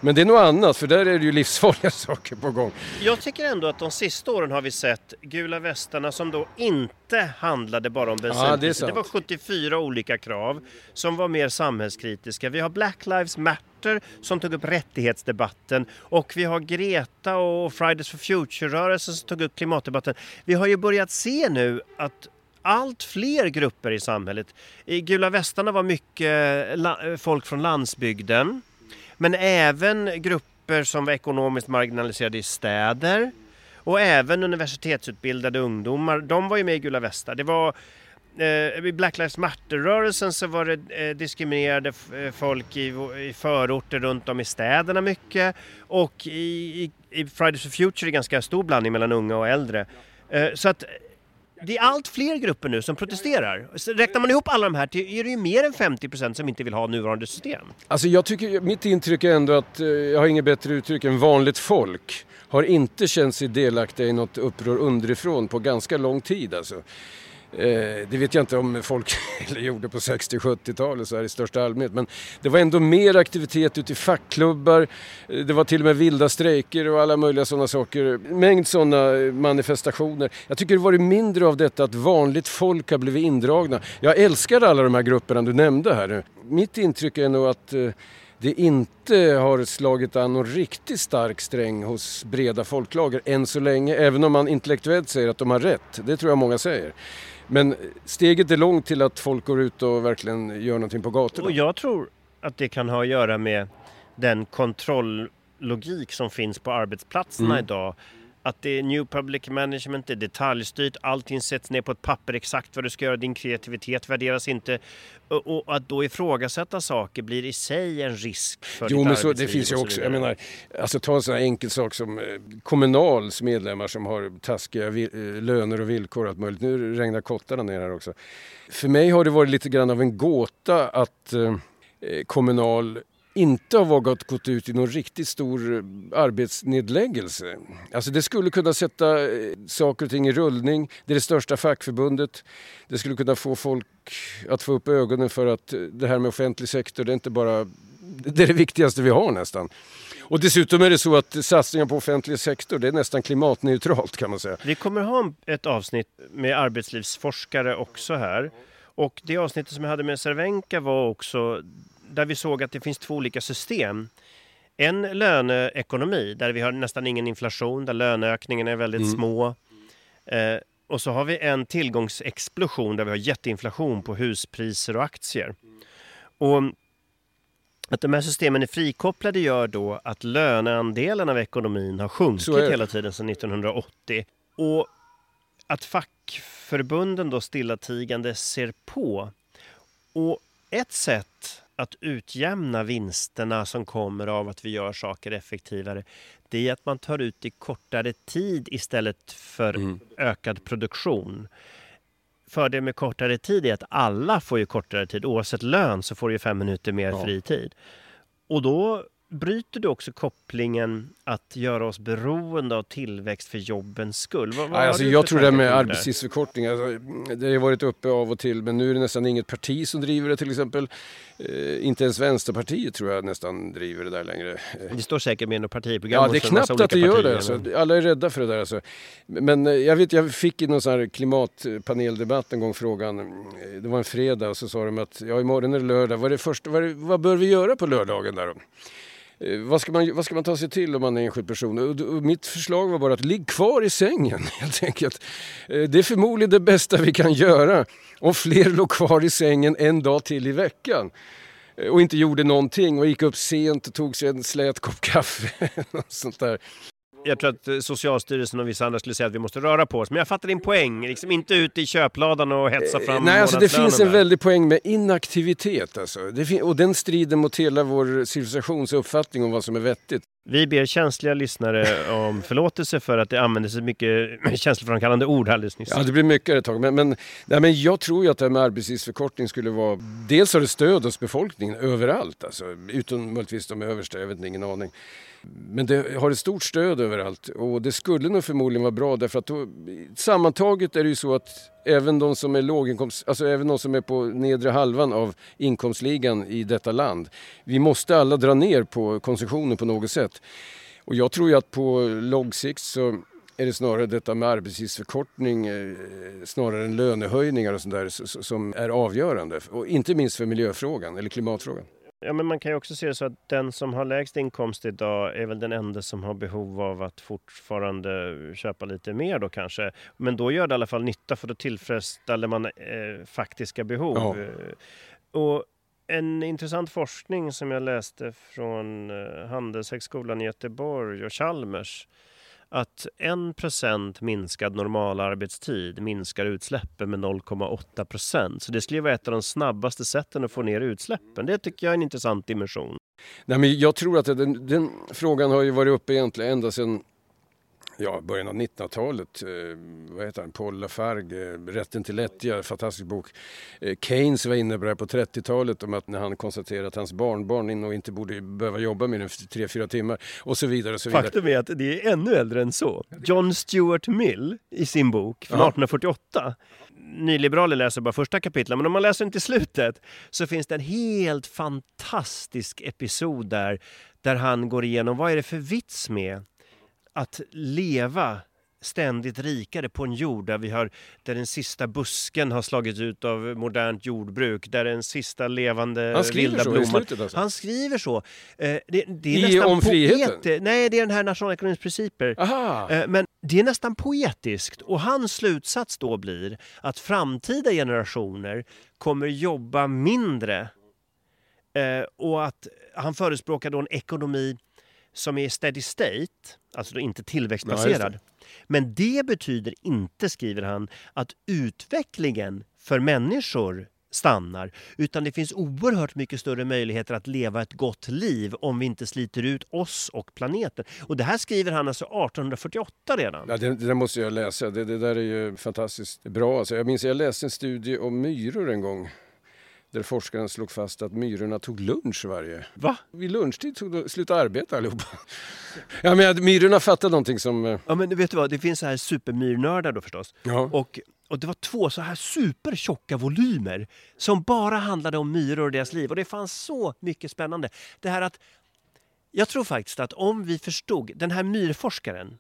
Men det är något annat för där är det ju livsfarliga saker på gång. Jag tycker ändå att de sista åren har vi sett gula västarna som då inte handlade bara om bensinpriset. Ja, det, det, var 74 olika krav som var mer samhällskritiska. Vi har Black Lives Matter som tog upp rättighetsdebatten och vi har Greta och Fridays for Future-rörelsen som tog upp klimatdebatten. Vi har ju börjat se nu att allt fler grupper i samhället. I Gula västarna var mycket folk från landsbygden. Men även grupper som var ekonomiskt marginaliserade i städer och även universitetsutbildade ungdomar, de var ju med i Gula Västar. Det var eh, i Black Lives Matter-rörelsen så var det eh, diskriminerade eh, folk i, i förorter runt om i städerna mycket och i, i, i Fridays for Future är det ganska stor blandning mellan unga och äldre. Eh, så att det är allt fler grupper nu som protesterar. Så räknar man ihop alla de här är det ju mer än 50% som inte vill ha nuvarande system. Alltså jag tycker, mitt intryck är ändå att, eh, jag har inget bättre uttryck än vanligt folk har inte känt sig delaktiga i något uppror underifrån på ganska lång tid alltså. Eh, det vet jag inte om folk gjorde på 60-70-talet så här i största allmänhet. Men det var ändå mer aktivitet ute i fackklubbar. Eh, det var till och med vilda strejker och alla möjliga sådana saker. Mängd sådana eh, manifestationer. Jag tycker det varit mindre av detta att vanligt folk har blivit indragna. Jag älskar alla de här grupperna du nämnde här nu. Mitt intryck är nog att det inte har slagit an någon riktigt stark sträng hos breda folklager än så länge. Även om man intellektuellt säger att de har rätt. Det tror jag många säger. Men steget är långt till att folk går ut och verkligen gör någonting på gatorna. Och jag tror att det kan ha att göra med den kontrolllogik som finns på arbetsplatserna Mm. idag. Att det är new public management, det är detaljstyrt, allting sätts ner på ett papper exakt vad du ska göra, din kreativitet värderas inte. Och, att då ifrågasätta saker blir i sig en risk för Jo ditt men så, det finns ju också, jag menar, alltså ta en sån här enkel sak som eh, Kommunals medlemmar som har taskiga eh, löner och villkor och allt möjligt. Nu regnar kottarna ner här också. För mig har det varit lite grann av en gåta att eh, Kommunal inte har vågat gått ut i någon riktigt stor eh, arbetsnedläggelse. Alltså det skulle kunna sätta eh, saker och ting i rullning. Det är det största fackförbundet. Det skulle kunna få folk att få upp ögonen för att eh, det här med offentlig sektor, det är inte bara det är det viktigaste vi har nästan. Och dessutom är det så att satsningar på offentlig sektor det är nästan klimatneutralt kan man säga. Vi kommer ha ett avsnitt med arbetslivsforskare också här. Och det avsnittet som jag hade med Cervenka var också där vi såg att det finns två olika system. En löneekonomi där vi har nästan ingen inflation, där löneökningarna är väldigt Mm. små. Eh, och så har vi en tillgångsexplosion där vi har jätteinflation på huspriser och aktier. Och att de här systemen är frikopplade gör då att löneandelen av ekonomin har sjunkit hela tiden sedan 1980. Och att fackförbunden då stillatigande ser på. Och ett sätt att utjämna vinsterna som kommer av att vi gör saker effektivare det är att man tar ut i kortare tid istället för Mm. ökad produktion. Fördelen med kortare tid är att alla får ju kortare tid. Oavsett lön så får du ju fem minuter mer Ja. fri tid. Och då bryter du också kopplingen att göra oss beroende av tillväxt för jobbens skull. Vad, vad alltså jag tror det med där? arbetstidsförkortning, alltså, det har varit uppe av och till men nu är det nästan inget parti som driver det till exempel. Eh, inte ens Vänsterpartiet tror jag nästan driver det där längre. Det står säkert med i något partiprogram. Ja, det är knappt att det gör det. Alltså. Alla är rädda för det där. Alltså. Men eh, jag vet, jag fick i någon sån här klimatpaneldebatt en gång frågan, eh, det var en fredag och så sa de att ja, imorgon är det lördag, vad, är det första, vad, är det, vad bör vi göra på lördagen där då? Eh, vad ska, man, vad ska man ta sig till om man är enskild person? Och, och mitt förslag var bara att ligg kvar i sängen helt enkelt. Eh, det är förmodligen det bästa vi kan göra om fler låg kvar i sängen en dag till i veckan eh, och inte gjorde någonting och gick upp sent och tog sig en slät kopp kaffe. och sånt där. Jag tror att eh, Socialstyrelsen och vissa andra skulle säga att vi måste röra på oss. Men jag fattar din poäng. Liksom inte ut i köpladan och hetsa fram Eh, Nej, alltså det finns en där. väldig poäng med inaktivitet. Alltså. Och den strider mot hela vår civilisations uppfattning om vad som är vettigt. Vi ber känsliga lyssnare om förlåtelse för att det användes så mycket känsloframkallande ord alldeles nyss. Ja, det blir mycket ett tag. Men, men, nej, men jag tror ju att det här med arbetstidsförkortning skulle vara... Dels har det stöd hos befolkningen överallt. Alltså, utom möjligtvis de översta, jag vet inte, ingen aning. Men det har ett stort stöd överallt och det skulle nog förmodligen vara bra därför att då, sammantaget är det ju så att även de som är låginkomst, alltså även de som är på nedre halvan av inkomstligan i detta land. Vi måste alla dra ner på konsumtionen på något sätt. Och jag tror ju att på lång sikt så är det snarare detta med arbetstidsförkortning eh, snarare än lönehöjningar och sånt där som är avgörande. Och inte minst för miljöfrågan eller klimatfrågan. Ja, men man kan ju också se det så att den som har lägst inkomst idag är väl den enda som har behov av att fortfarande köpa lite mer då kanske. Men då gör det i alla fall nytta för då tillfredsställer man eh, faktiska behov. Ja. Eh, Och en intressant forskning som jag läste från eh, Handelshögskolan i Göteborg och Chalmers att 1% minskad normalarbetstid minskar utsläppen med 0,8%. Så det skulle vara ett av de snabbaste sätten att få ner utsläppen. Det tycker jag är en intressant dimension. Nej, men jag tror att den, den frågan har ju varit uppe egentligen ända sedan ja, början av 1900-talet. Eh, vad heter han? Paul Lafargue, eh, Rätten till lättja, fantastisk bok. Eh, Keynes var inne på det här på 30-talet om att när han konstaterade att hans barnbarn nog inte borde behöva jobba mer än 3-4 timmar och så vidare. Och så vidare. Faktum är att det är ännu äldre än så. John Stuart Mill i sin bok från Ja. 1848. Nyliberaler läser bara första kapitlet, men om man läser den till slutet så finns det en helt fantastisk episod där, där han går igenom vad är det för vits med att leva ständigt rikare på en jord där, vi har, där den sista busken har slagits ut av modernt jordbruk, där den sista levande Han skriver vilda så i blomman... slutet alltså? Han skriver så. Eh, det, det är I nästan Om friheten? poet- Nej, det är den här nationalekonomins principer. Aha! Eh, Men det är nästan poetiskt och hans slutsats då blir att framtida generationer kommer jobba mindre eh, och att han förespråkar då en ekonomi som är steady state, alltså inte Ja, tillväxtbaserad. just Men det betyder inte, skriver han, att utvecklingen för människor stannar utan det finns oerhört mycket större möjligheter att leva ett gott liv om vi inte sliter ut oss och planeten. Och det här skriver han alltså 1848 redan. Ja, det, det måste jag läsa. Det, det där är ju fantastiskt bra. Alltså, jag minns jag läste en studie om myror en gång. Där forskaren slog fast att myrorna tog lunch varje... Va? Vid lunchtid tog de, slutade arbeta allihopa. Ja, men att myrorna fattade någonting som... eh, Ja men vet du vad, det finns så här supermyrnördar då förstås. Ja. Och, och det var två så här supertjocka volymer som bara handlade om myror och deras liv. Och det fanns så mycket spännande. Det här att, jag tror faktiskt att om vi förstod, den här myrforskaren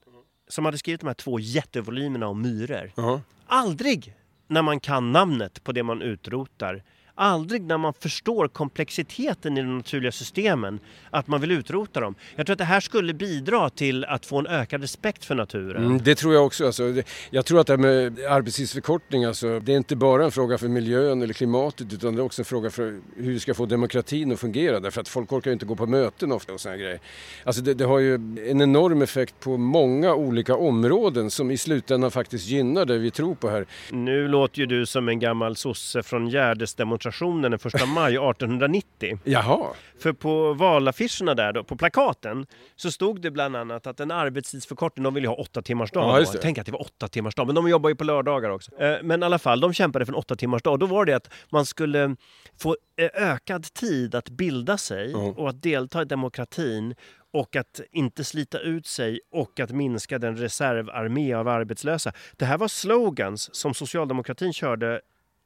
som hade skrivit de här två jättevolymerna om myror. Ja. Aldrig när man kan namnet på det man utrotar Aldrig när man förstår komplexiteten i de naturliga systemen att man vill utrota dem. Jag tror att det här skulle bidra till att få en ökad respekt för naturen. Mm, det tror jag också. Alltså, jag tror att det här med arbetstidsförkortning, alltså, det är inte bara en fråga för miljön eller klimatet utan det är också en fråga för hur vi ska få demokratin att fungera. Därför att folk orkar ju inte gå på möten ofta och här grejer. Alltså, det, det har ju en enorm effekt på många olika områden som i slutändan faktiskt gynnar det vi tror på här. Nu låter ju du som en gammal sosse från Gärdesdemonstrationen den 1 maj 1890. Jaha, För på valaffischerna där då, på plakaten, så stod det bland annat att en arbetstidsförkortning, de ville ha åtta timmars dag. Ja. Tänk att det var åtta timmars dag, men de jobbar ju på lördagar också. Eh, Men i alla fall, de kämpade för en åtta timmars dag. Då var det att man skulle få eh, ökad tid att bilda sig Ja. och att delta i demokratin och att inte slita ut sig och att minska den reservarmé av arbetslösa. Det här var slogans som socialdemokratin körde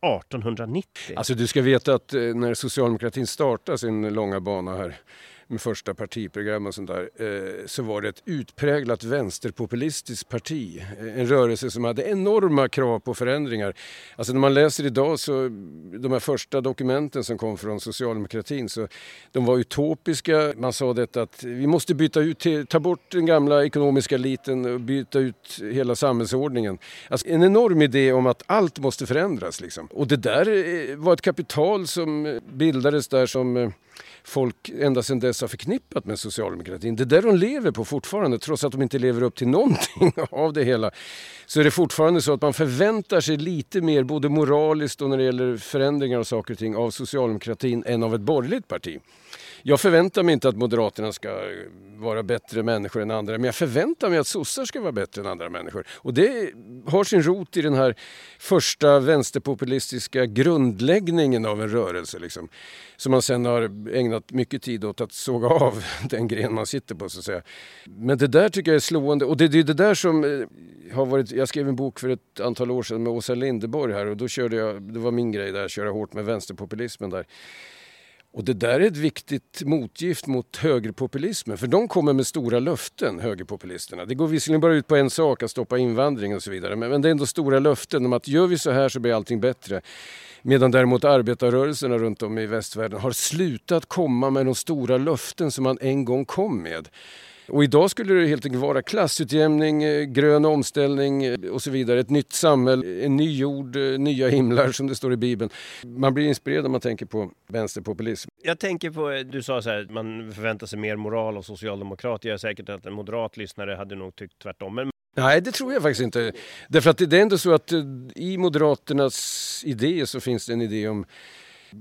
1890. Alltså du ska veta att eh, när socialdemokratin startade sin långa bana här med första partiprogram och sånt där eh, så var det ett utpräglat vänsterpopulistiskt parti. Eh, en rörelse som hade enorma krav på förändringar. Alltså när man läser idag så de här första dokumenten som kom från socialdemokratin så de var utopiska. Man sa detta att vi måste byta ut, ta bort den gamla ekonomiska eliten och byta ut hela samhällsordningen. Alltså en enorm idé om att allt måste förändras liksom. Och det där eh, var ett kapital som bildades där som folk ända sedan dess har förknippat med socialdemokratin. Det är där de lever på fortfarande, trots att de inte lever upp till någonting av det hela. Så är det fortfarande så att man förväntar sig lite mer, både moraliskt och när det gäller förändringar och saker och ting, av socialdemokratin än av ett borgerligt parti. Jag förväntar mig inte att Moderaterna ska vara bättre människor än andra, men jag förväntar mig att sossar ska vara bättre än andra människor. Och det har sin rot i den här första vänsterpopulistiska grundläggningen av en rörelse. Liksom, som man sen har ägnat mycket tid åt att såga av den gren man sitter på. Så att säga. Men det där tycker jag är slående. Och det det är det där som eh, har varit... Jag skrev en bok för ett antal år sedan med Åsa Linderborg här och då körde jag, det var min grej där, att köra hårt med vänsterpopulismen där. Och det där är ett viktigt motgift mot högerpopulismen. För de kommer med stora löften, högerpopulisterna. Det går visserligen bara ut på en sak, att stoppa invandring och så vidare. Men, det är ändå stora löften om att gör vi så här så blir allting bättre. Medan däremot arbetarrörelserna runt om i västvärlden har slutat komma med de stora löften som man en gång kom med. Och idag skulle det helt enkelt vara klassutjämning, eh, grön omställning eh, och så vidare. Ett nytt samhälle, en ny jord, eh, nya himlar som det står i Bibeln. Man blir inspirerad om man tänker på vänsterpopulism. Jag tänker på, du sa så här, man förväntar sig mer moral av socialdemokrater. Jag är säker att en moderat lyssnare hade nog tyckt tvärtom. Men Nej, det tror jag faktiskt inte. Därför att det är ändå så att i Moderaternas idé så finns det en idé om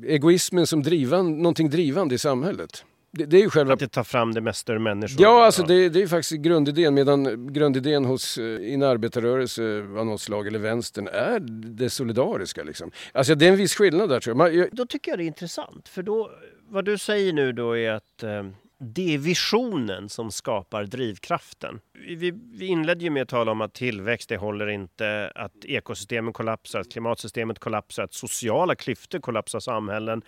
egoismen som drivan, någonting drivande i samhället. Det, det är ju själva... att det tar fram det mesta ur människor. Ja, alltså Det, det är faktiskt grundidén. Medan grundidén hos eh, en arbetarrörelse av något slag, eller vänstern, är det solidariska. Liksom. Alltså det är en viss skillnad där tror jag. Man, jag Då tycker jag det är intressant. För då, vad du säger nu då är att eh, det är visionen som skapar drivkraften. Vi, vi inledde ju med att tala om att tillväxt, det håller inte, att ekosystemen kollapsar, att klimatsystemet kollapsar, att sociala klyftor kollapsar samhällen.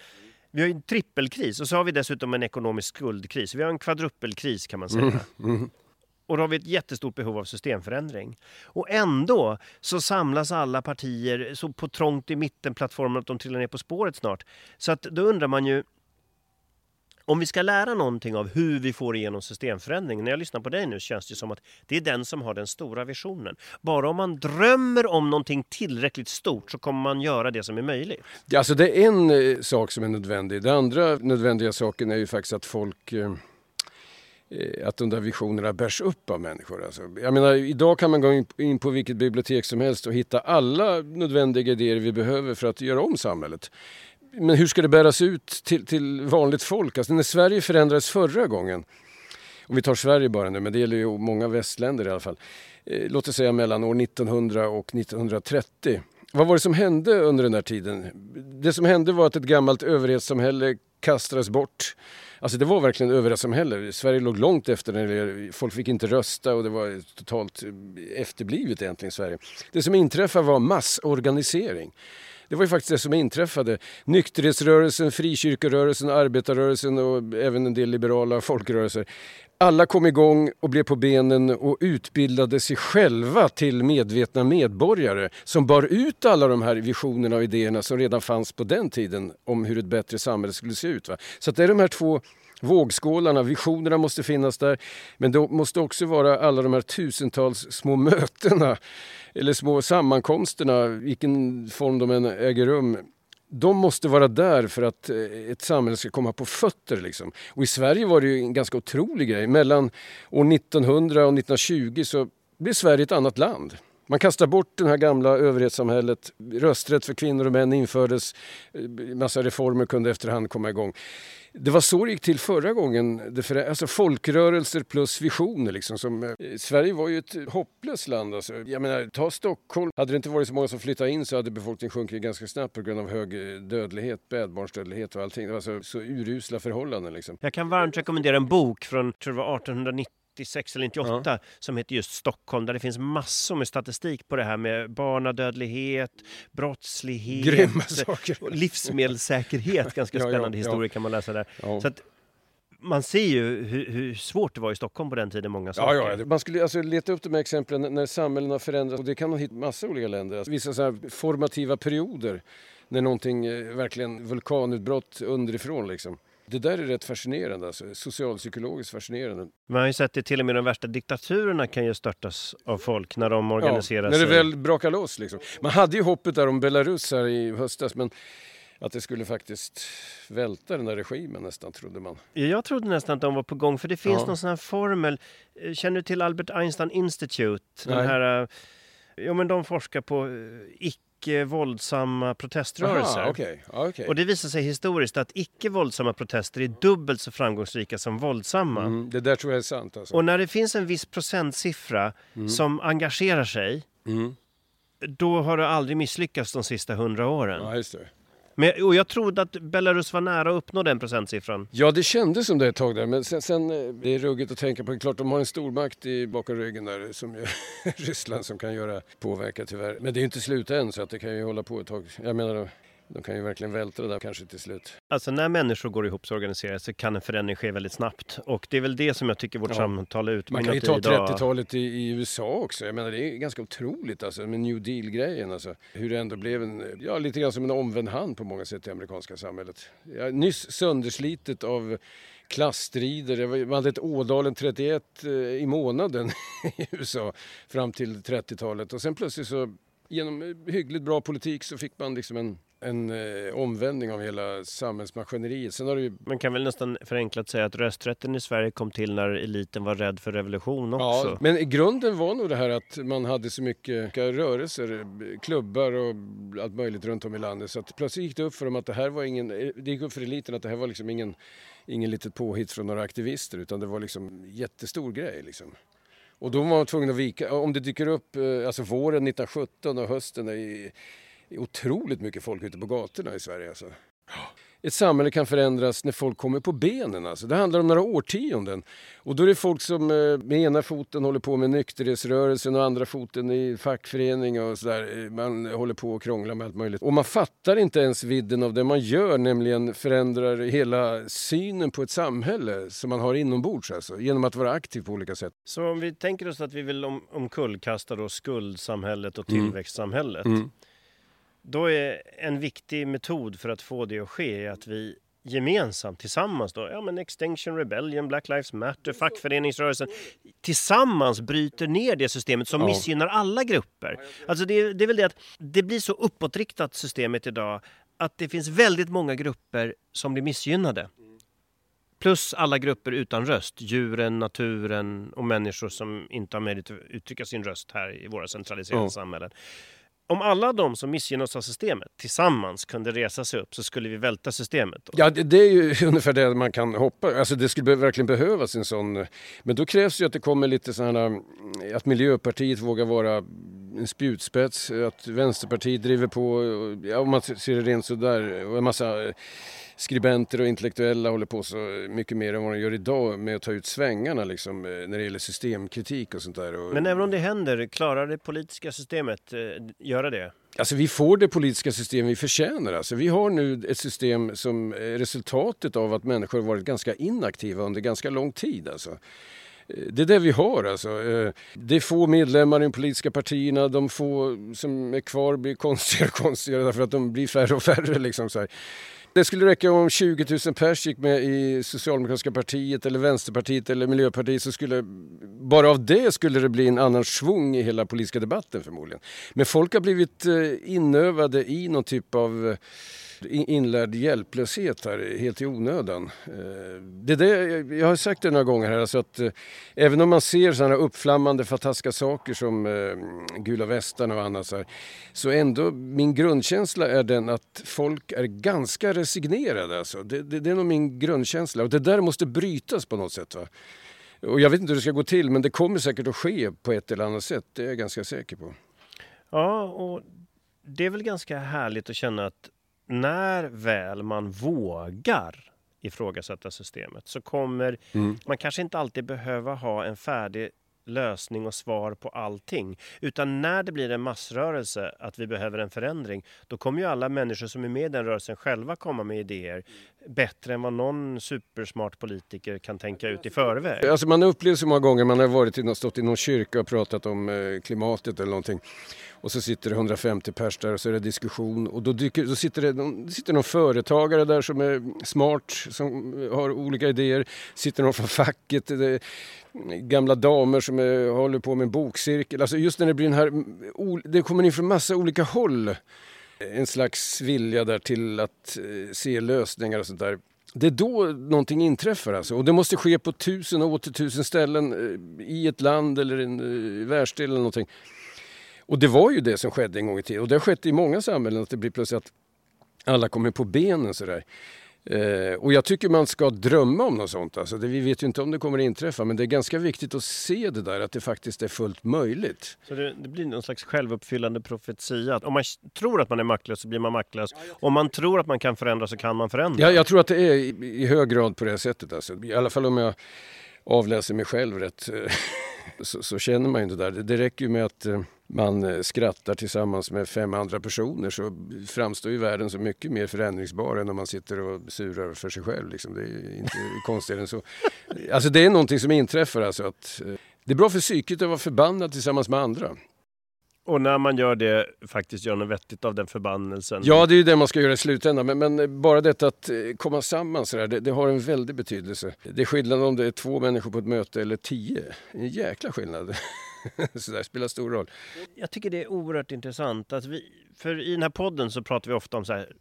Vi har ju en trippelkris och så har vi dessutom en ekonomisk skuldkris. Vi har en kvadruppelkris kan man säga. Och då har vi ett jättestort behov av systemförändring. Och ändå så samlas alla partier så på trångt i mittenplattformen att de trillar ner på spåret snart. Så att då undrar man ju, om vi ska lära någonting av hur vi får igenom systemförändring. När jag lyssnar på dig nu känns det som att det är den som har den stora visionen. Bara om man drömmer om någonting tillräckligt stort så kommer man göra det som är möjligt. Alltså det är en eh, sak som är nödvändig. Den andra nödvändiga saken är ju faktiskt att folk eh, eh, att de där visionerna bärs upp av människor. Alltså, jag menar, idag kan man gå in på vilket bibliotek som helst och hitta alla nödvändiga idéer vi behöver för att göra om samhället men hur ska det bäras ut till, till vanligt folk? Alltså när Sverige förändrades förra gången, om vi tar Sverige bara nu, men det gäller ju många västländer i alla fall. Eh, låt oss säga mellan år 1900 och 1930. Vad var det som hände under den där tiden? Det som hände var att ett gammalt överhetssamhälle kastades bort. Alltså det var verkligen överhetssamhälle. Sverige låg långt efter när det, folk fick inte rösta och det var totalt eh, efterblivet egentligen Sverige. Det som inträffade var massorganisering. Det var ju faktiskt det som inträffade. Nykterhetsrörelsen, frikyrkorörelsen, arbetarrörelsen och även en del liberala folkrörelser. Alla kom igång och blev på benen och utbildade sig själva till medvetna medborgare som bar ut alla de här visionerna och idéerna som redan fanns på den tiden om hur ett bättre samhälle skulle se ut. Va? Så det är de här två vågskålarna, visionerna måste finnas där. Men det måste också vara alla de här tusentals små mötena eller små sammankomsterna, vilken form de än äger rum. De måste vara där för att eh, ett samhälle ska komma på fötter. Liksom. Och I Sverige var det ju en ganska otrolig grej. Mellan år 1900 och 1920 så blev Sverige ett annat land. Man kastar bort det här gamla överhetssamhället. Rösträtt för kvinnor och män infördes. Eh, massa reformer kunde efterhand komma igång. Det var så det gick till förra gången. Alltså folkrörelser plus visioner. Liksom, som, eh, Sverige var ju ett hopplöst land. Alltså. Jag menar, ta Stockholm. Hade det inte varit så många som flyttade in så hade befolkningen sjunkit ganska snabbt på grund av hög eh, dödlighet, spädbarnsdödlighet och allting. Det var så, så urusla förhållanden. Liksom. Jag kan varmt rekommendera en bok från tror det var 1890 96 eller 98 ja. som heter just Stockholm där det finns massor med statistik på det här med barnadödlighet, brottslighet, Grymma saker. livsmedelssäkerhet. Ganska spännande ja, ja, historia kan man läsa där. Så att, man ser ju hur, hur, svårt det var i Stockholm på den tiden, många saker. Ja, ja. Man skulle alltså leta upp de här exemplen när samhällen har förändrats och det kan man hitta massa olika länder. Alltså, vissa så formativa perioder när någonting eh, verkligen vulkanutbrott underifrån liksom. Det där är rätt fascinerande, alltså, socialpsykologiskt fascinerande. Man har ju sett det till och med de värsta diktaturerna kan ju störtas av folk när de organiserar ja, när sig. När det väl brakar loss liksom. Man hade ju hoppet där om Belarus här i höstas men att det skulle faktiskt välta den där regimen nästan, trodde man. Jag trodde nästan att de var på gång, för det finns ja. någon sån här formel. Eh, känner du till Albert Einstein Institute? Den här, eh, ja, men de forskar på eh, icke icke-våldsamma proteströrelser. Aha, okay. Okay. Och det visar sig historiskt att icke-våldsamma protester är dubbelt så framgångsrika som våldsamma. Mm, det där tror jag är sant. Alltså. Och när det finns en viss procentsiffra mm. som engagerar sig, mm. då har det aldrig misslyckats de sista hundra åren. Ja. Men, och jag trodde att Belarus var nära att uppnå den procentsiffran. Ja, det kändes som det ett tag där. Men sen, sen eh, det är ruggigt att tänka på. Klart, de har en stormakt i bakom ryggen där, som Ryssland, som kan göra påverka tyvärr. Men det är inte slut än, så att det kan ju hålla på ett tag. Jag menar, de kan ju verkligen välta det där kanske till slut. Alltså när människor går ihop och organiserar sig kan en förändring ske väldigt snabbt. Och det är väl det som jag tycker vårt ja. samtal ut. Man kan ju ta 30-talet i, i, USA också. Jag menar det är ganska otroligt alltså med New Deal-grejen. Alltså. Hur det ändå blev en, ja lite grann som en omvänd hand på många sätt i amerikanska samhället. Ja, nyss sönderslitet av klassstrider. Man hade ett Ådalen 31 eh, i månaden i USA fram till 30-talet. Och sen plötsligt så genom hyggligt bra politik så fick man liksom en en eh, omvändning av hela samhällsmaskineriet. Sen har det ju... Man kan väl nästan förenklat säga att rösträtten i Sverige kom till när eliten var rädd för revolution också. Ja, men i grunden var nog det här att man hade så mycket rörelser, klubbar och allt möjligt runt om i landet. Så att plötsligt gick det upp för dem att det här var ingen, det gick upp för eliten att det här var liksom ingen, ingen litet påhitt från några aktivister utan det var liksom jättestor grej liksom. Och då var man tvungen att vika, om det dyker upp, eh, alltså våren 1917 och hösten i otroligt mycket folk ute på gatorna i Sverige. Alltså. ett samhälle kan förändras när folk kommer på benen. Alltså. Det handlar om några årtionden. Och då är det folk som eh, med ena foten håller på med nykterhetsrörelsen och andra foten i fackförening och sådär. Man håller på och krånglar med allt möjligt. Och man fattar inte ens vidden av det man gör, nämligen förändrar hela synen på ett samhälle som man har inombords alltså, genom att vara aktiv på olika sätt. Så om vi tänker oss att vi vill om, omkullkasta då skuldsamhället och mm. tillväxtsamhället. Mm. Då är en viktig metod för att få det att ske att vi gemensamt tillsammans då, ja men Extinction Rebellion, Black Lives Matter, fackföreningsrörelsen tillsammans bryter ner det systemet som ja. missgynnar alla grupper. Alltså det, det är väl det att det blir så uppåtriktat systemet idag att det finns väldigt många grupper som blir missgynnade. Plus alla grupper utan röst, djuren, naturen och människor som inte har möjlighet att uttrycka sin röst här i våra centraliserade ja. samhällen om alla de som missgynnas av systemet tillsammans kunde resa sig upp så skulle vi välta systemet. Då. Ja, det, det, är ju ungefär det man kan hoppas. Alltså det skulle verkligen behövas en sån. Men då krävs ju att det kommer lite sådana, mm, att Miljöpartiet vågar vara en spjutspets, att Vänsterpartiet driver på, ja, om man ser det rent sådär, och en massa skribenter och intellektuella håller på så mycket mer än vad de gör idag med att ta ut svängarna liksom, eh, när det gäller systemkritik och sånt där. Men även om det händer, klarar det politiska systemet eh, göra det? Alltså vi får det politiska system vi förtjänar. Alltså, vi har nu ett system som är resultatet av att människor varit ganska inaktiva under ganska lång tid. Alltså. Eh, det är det vi har alltså. Det är få medlemmar i de politiska partierna. De få som är kvar blir konstigare och konstigare därför att de blir färre och färre. Liksom så här. Det skulle räcka om 20 000 pers gick med i Socialdemokratiska partiet eller Vänsterpartiet eller Miljöpartiet så skulle bara av det skulle det bli en annan svung i hela politiska debatten förmodligen. Men folk har blivit eh, inövade i någon typ av inlärd hjälplöshet här helt i onödan. Eh, det är det, jag har sagt det några gånger här, alltså att eh, även om man ser sådana uppflammande fantastiska saker som eh, gula västarna och annat så, här, så ändå min grundkänsla är den att folk är ganska resignerade. Alltså. Det, det, det är nog min grundkänsla och det där måste brytas på något sätt. Va? Och jag vet inte hur det ska gå till men det kommer säkert att ske på ett eller annat sätt, det är jag ganska säker på. Ja, och det är väl ganska härligt att känna att när väl man vågar ifrågasätta systemet så kommer mm. man kanske inte alltid behöva ha en färdig lösning och svar på allting. Utan när det blir en massrörelse att vi behöver en förändring, då kommer ju alla människor som är med i den rörelsen själva komma med idéer bättre än vad någon supersmart politiker kan tänka ut i förväg. Alltså man upplever så många gånger, man har varit, stått i någon kyrka och pratat om eh, klimatet eller någonting och så sitter det 150 pers där och så är det diskussion och då, dyker, då sitter det då sitter någon företagare där som är smart, som har olika idéer. Sitter någon från facket, det gamla damer som är, håller på med en bokcirkel. Alltså just när det blir den här, mm, det kommer in från massa olika håll en slags vilja där till att eh, se lösningar och sånt där. Det är då någonting inträffar alltså. Och det måste ske på tusen och åter tusen ställen eh, i ett land eller en eh, världsdel eller någonting. Och det var ju det som skedde en gång i tiden. Och det har skett i många samhällen att det blir plötsligt att alla kommer på benen sådär. Eh, och jag tycker man ska drömma om något sånt. Alltså det, vi vet ju inte om det kommer att inträffa men det är ganska viktigt att se det där att det faktiskt är fullt möjligt. Så det, det blir någon slags självuppfyllande profetia. Om man tror att man är maktlös så blir man maktlös. Om man tror att man kan förändra så kan man förändra. Ja, jag tror att det är i, i hög grad på det sättet. Alltså. I alla fall om jag avläser mig själv rätt så, så, känner man ju inte det där. Det, det räcker ju med att eh, man eh, skrattar tillsammans med fem andra personer så framstår ju världen så mycket mer förändringsbar än om man sitter och surar för sig själv. Liksom. Det är inte konstigare än så. Alltså det är någonting som inträffar. Alltså att, eh, det är bra för psyket att vara förbannad tillsammans med andra. Och när man gör det, faktiskt gör något vettigt av den förbannelsen. Ja, det är ju det man ska göra i slutändan. Men, men bara detta att eh, komma samman sådär, det, det, har en väldig betydelse. Det är skillnad om det är två människor på ett möte eller tio. En jäkla skillnad. så det spelar stor roll. Jag tycker det är oerhört intressant. Att vi, för i den här podden så pratar vi ofta om så här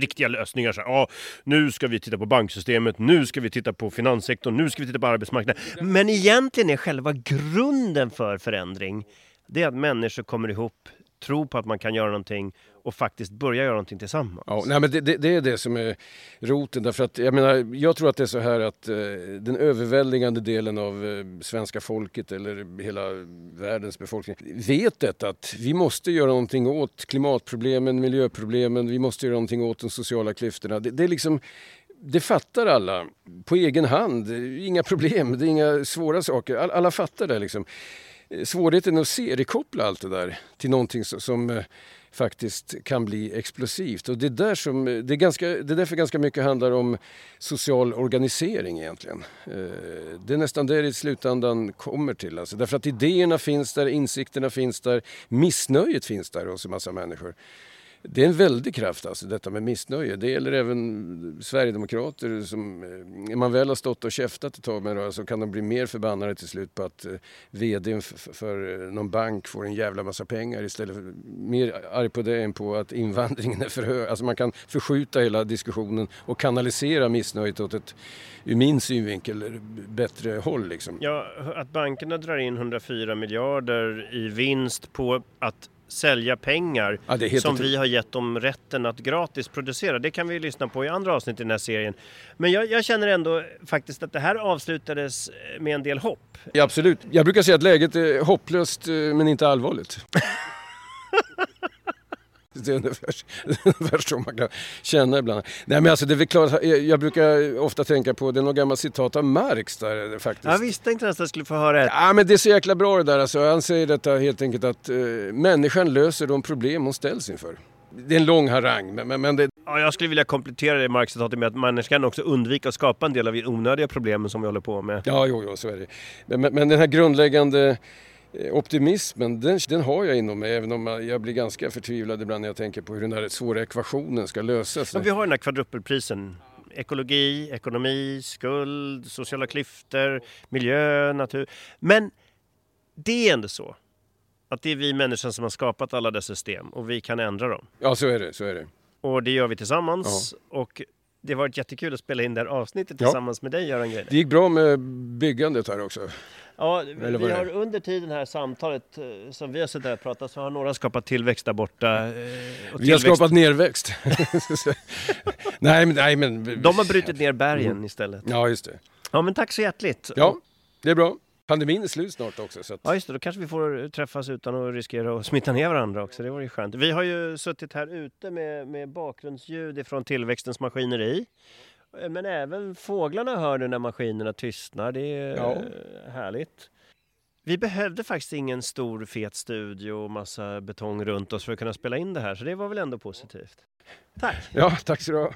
riktiga lösningar. Så här, ah, nu ska vi titta på banksystemet, nu ska vi titta på finanssektorn, nu ska vi titta på arbetsmarknaden. Men egentligen är själva grunden för förändring det är att människor kommer ihop tro på att man kan göra någonting och faktiskt börja göra någonting tillsammans. Ja, nej, men det, det, det, är det som är roten. Därför att, jag, menar, jag tror att det är så här att eh, den överväldigande delen av eh, svenska folket eller hela världens befolkning vet detta att vi måste göra någonting åt klimatproblemen, miljöproblemen, vi måste göra någonting åt de sociala klyftorna. Det, det är liksom det fattar alla på egen hand. Inga problem, det är inga svåra saker. Alla fattar det. Liksom. Svårigheten att seriekoppla allt det där till någonting som eh, faktiskt kan bli explosivt. Och det, är där som, eh, det, är ganska, det är därför ganska mycket handlar om social organisering egentligen. Eh, det är nästan det det i slutändan kommer till. Alltså. Därför att idéerna finns där, insikterna finns där, missnöjet finns där hos en massa människor det är en väldig kraft alltså, detta med missnöje. Det gäller även Sverigedemokrater som, eh, när man väl har stått och käftat ett tag med det så kan de bli mer förbannade till slut på att eh, vdn för eh, någon bank får en jävla massa pengar istället för, mer arg på det än på att invandringen är för hög. Alltså man kan förskjuta hela diskussionen och kanalisera missnöjet åt ett, ur min synvinkel, bättre håll liksom. Ja, att bankerna drar in 104 miljarder i vinst på att sälja pengar ja, som vi har gett dem rätten att gratis producera. Det kan vi lyssna på i andra avsnitt i den här serien. Men jag, jag känner ändå faktiskt att det här avslutades med en del hopp. Ja, absolut. Jag brukar säga att läget är hopplöst eh, men inte allvarligt. Det är ungefär, så man kan känna ibland. Nej men alltså det är klart, jag brukar ofta tänka på, det är något gammalt citat av Marx där faktiskt. Jag visste inte nästan att jag skulle få höra det. Ja men det är så jäkla bra det där alltså. Han säger detta helt enkelt att uh, människan löser de problem hon ställs inför. Det är en lång harang men, men det... Ja, jag skulle vilja komplettera det Marx-citatet med att människan också undvika att skapa en del av de onödiga problemen som vi håller på med. Ja, jo, jo så är det. Men, men den här grundläggande Eh, optimismen, den, den, har jag inom mig även om jag blir ganska förtvivlad ibland när jag tänker på hur den här svåra ekvationen ska lösas. Men vi har den här kvadrupelprisen. Ekologi, ekonomi, skuld, sociala klyftor, miljö, natur. Men det är ändå så att det är vi människor som har skapat alla dessa system och vi kan ändra dem. Ja, så är det. Så är det. Och det gör vi tillsammans. Ja. Och det har varit jättekul att spela in det här avsnittet tillsammans med dig Göran Greider. Det gick bra med byggandet här också. Ja, vi, vi har under tiden här samtalet eh, som vi har suttit här och pratat så har några skapat tillväxt där borta. Eh, vi har skapat nerväxt. nej, men, nej, men... De har brutit ner bergen mm. istället. Ja, just det. Ja, men tack så hjärtligt. Ja, det är bra. Pandemin är slut snart också. Så att... Ja, just det. Då kanske vi får träffas utan att riskera att smitta ner varandra också. Det vore ju skönt. Vi har ju suttit här ute med, med bakgrundsljud från tillväxtens maskineri. Men även fåglarna hör nu när maskinerna tystnar. Det är ja. härligt. Vi behövde faktiskt ingen stor fet studio och massa betong runt oss för att kunna spela in det här, så det var väl ändå positivt. Tack! Ja, tack så du ha.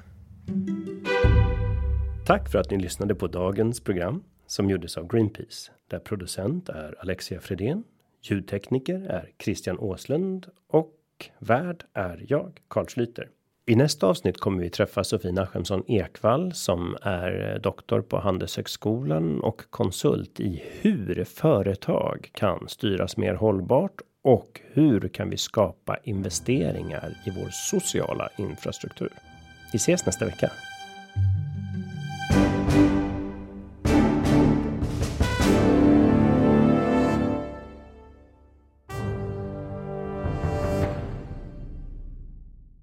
Tack för att ni lyssnade på dagens program som gjordes av Greenpeace, där producent är Alexia Fredén, ljudtekniker är Christian Åslund och värd är jag, Carl Schlyter. I nästa avsnitt kommer vi träffa Sofie Nachemsson Ekvall som är eh, doktor på Handelshögskolan och konsult i hur företag kan styras mer hållbart och hur kan vi skapa investeringar i vår sociala infrastruktur? Vi ses nästa vecka.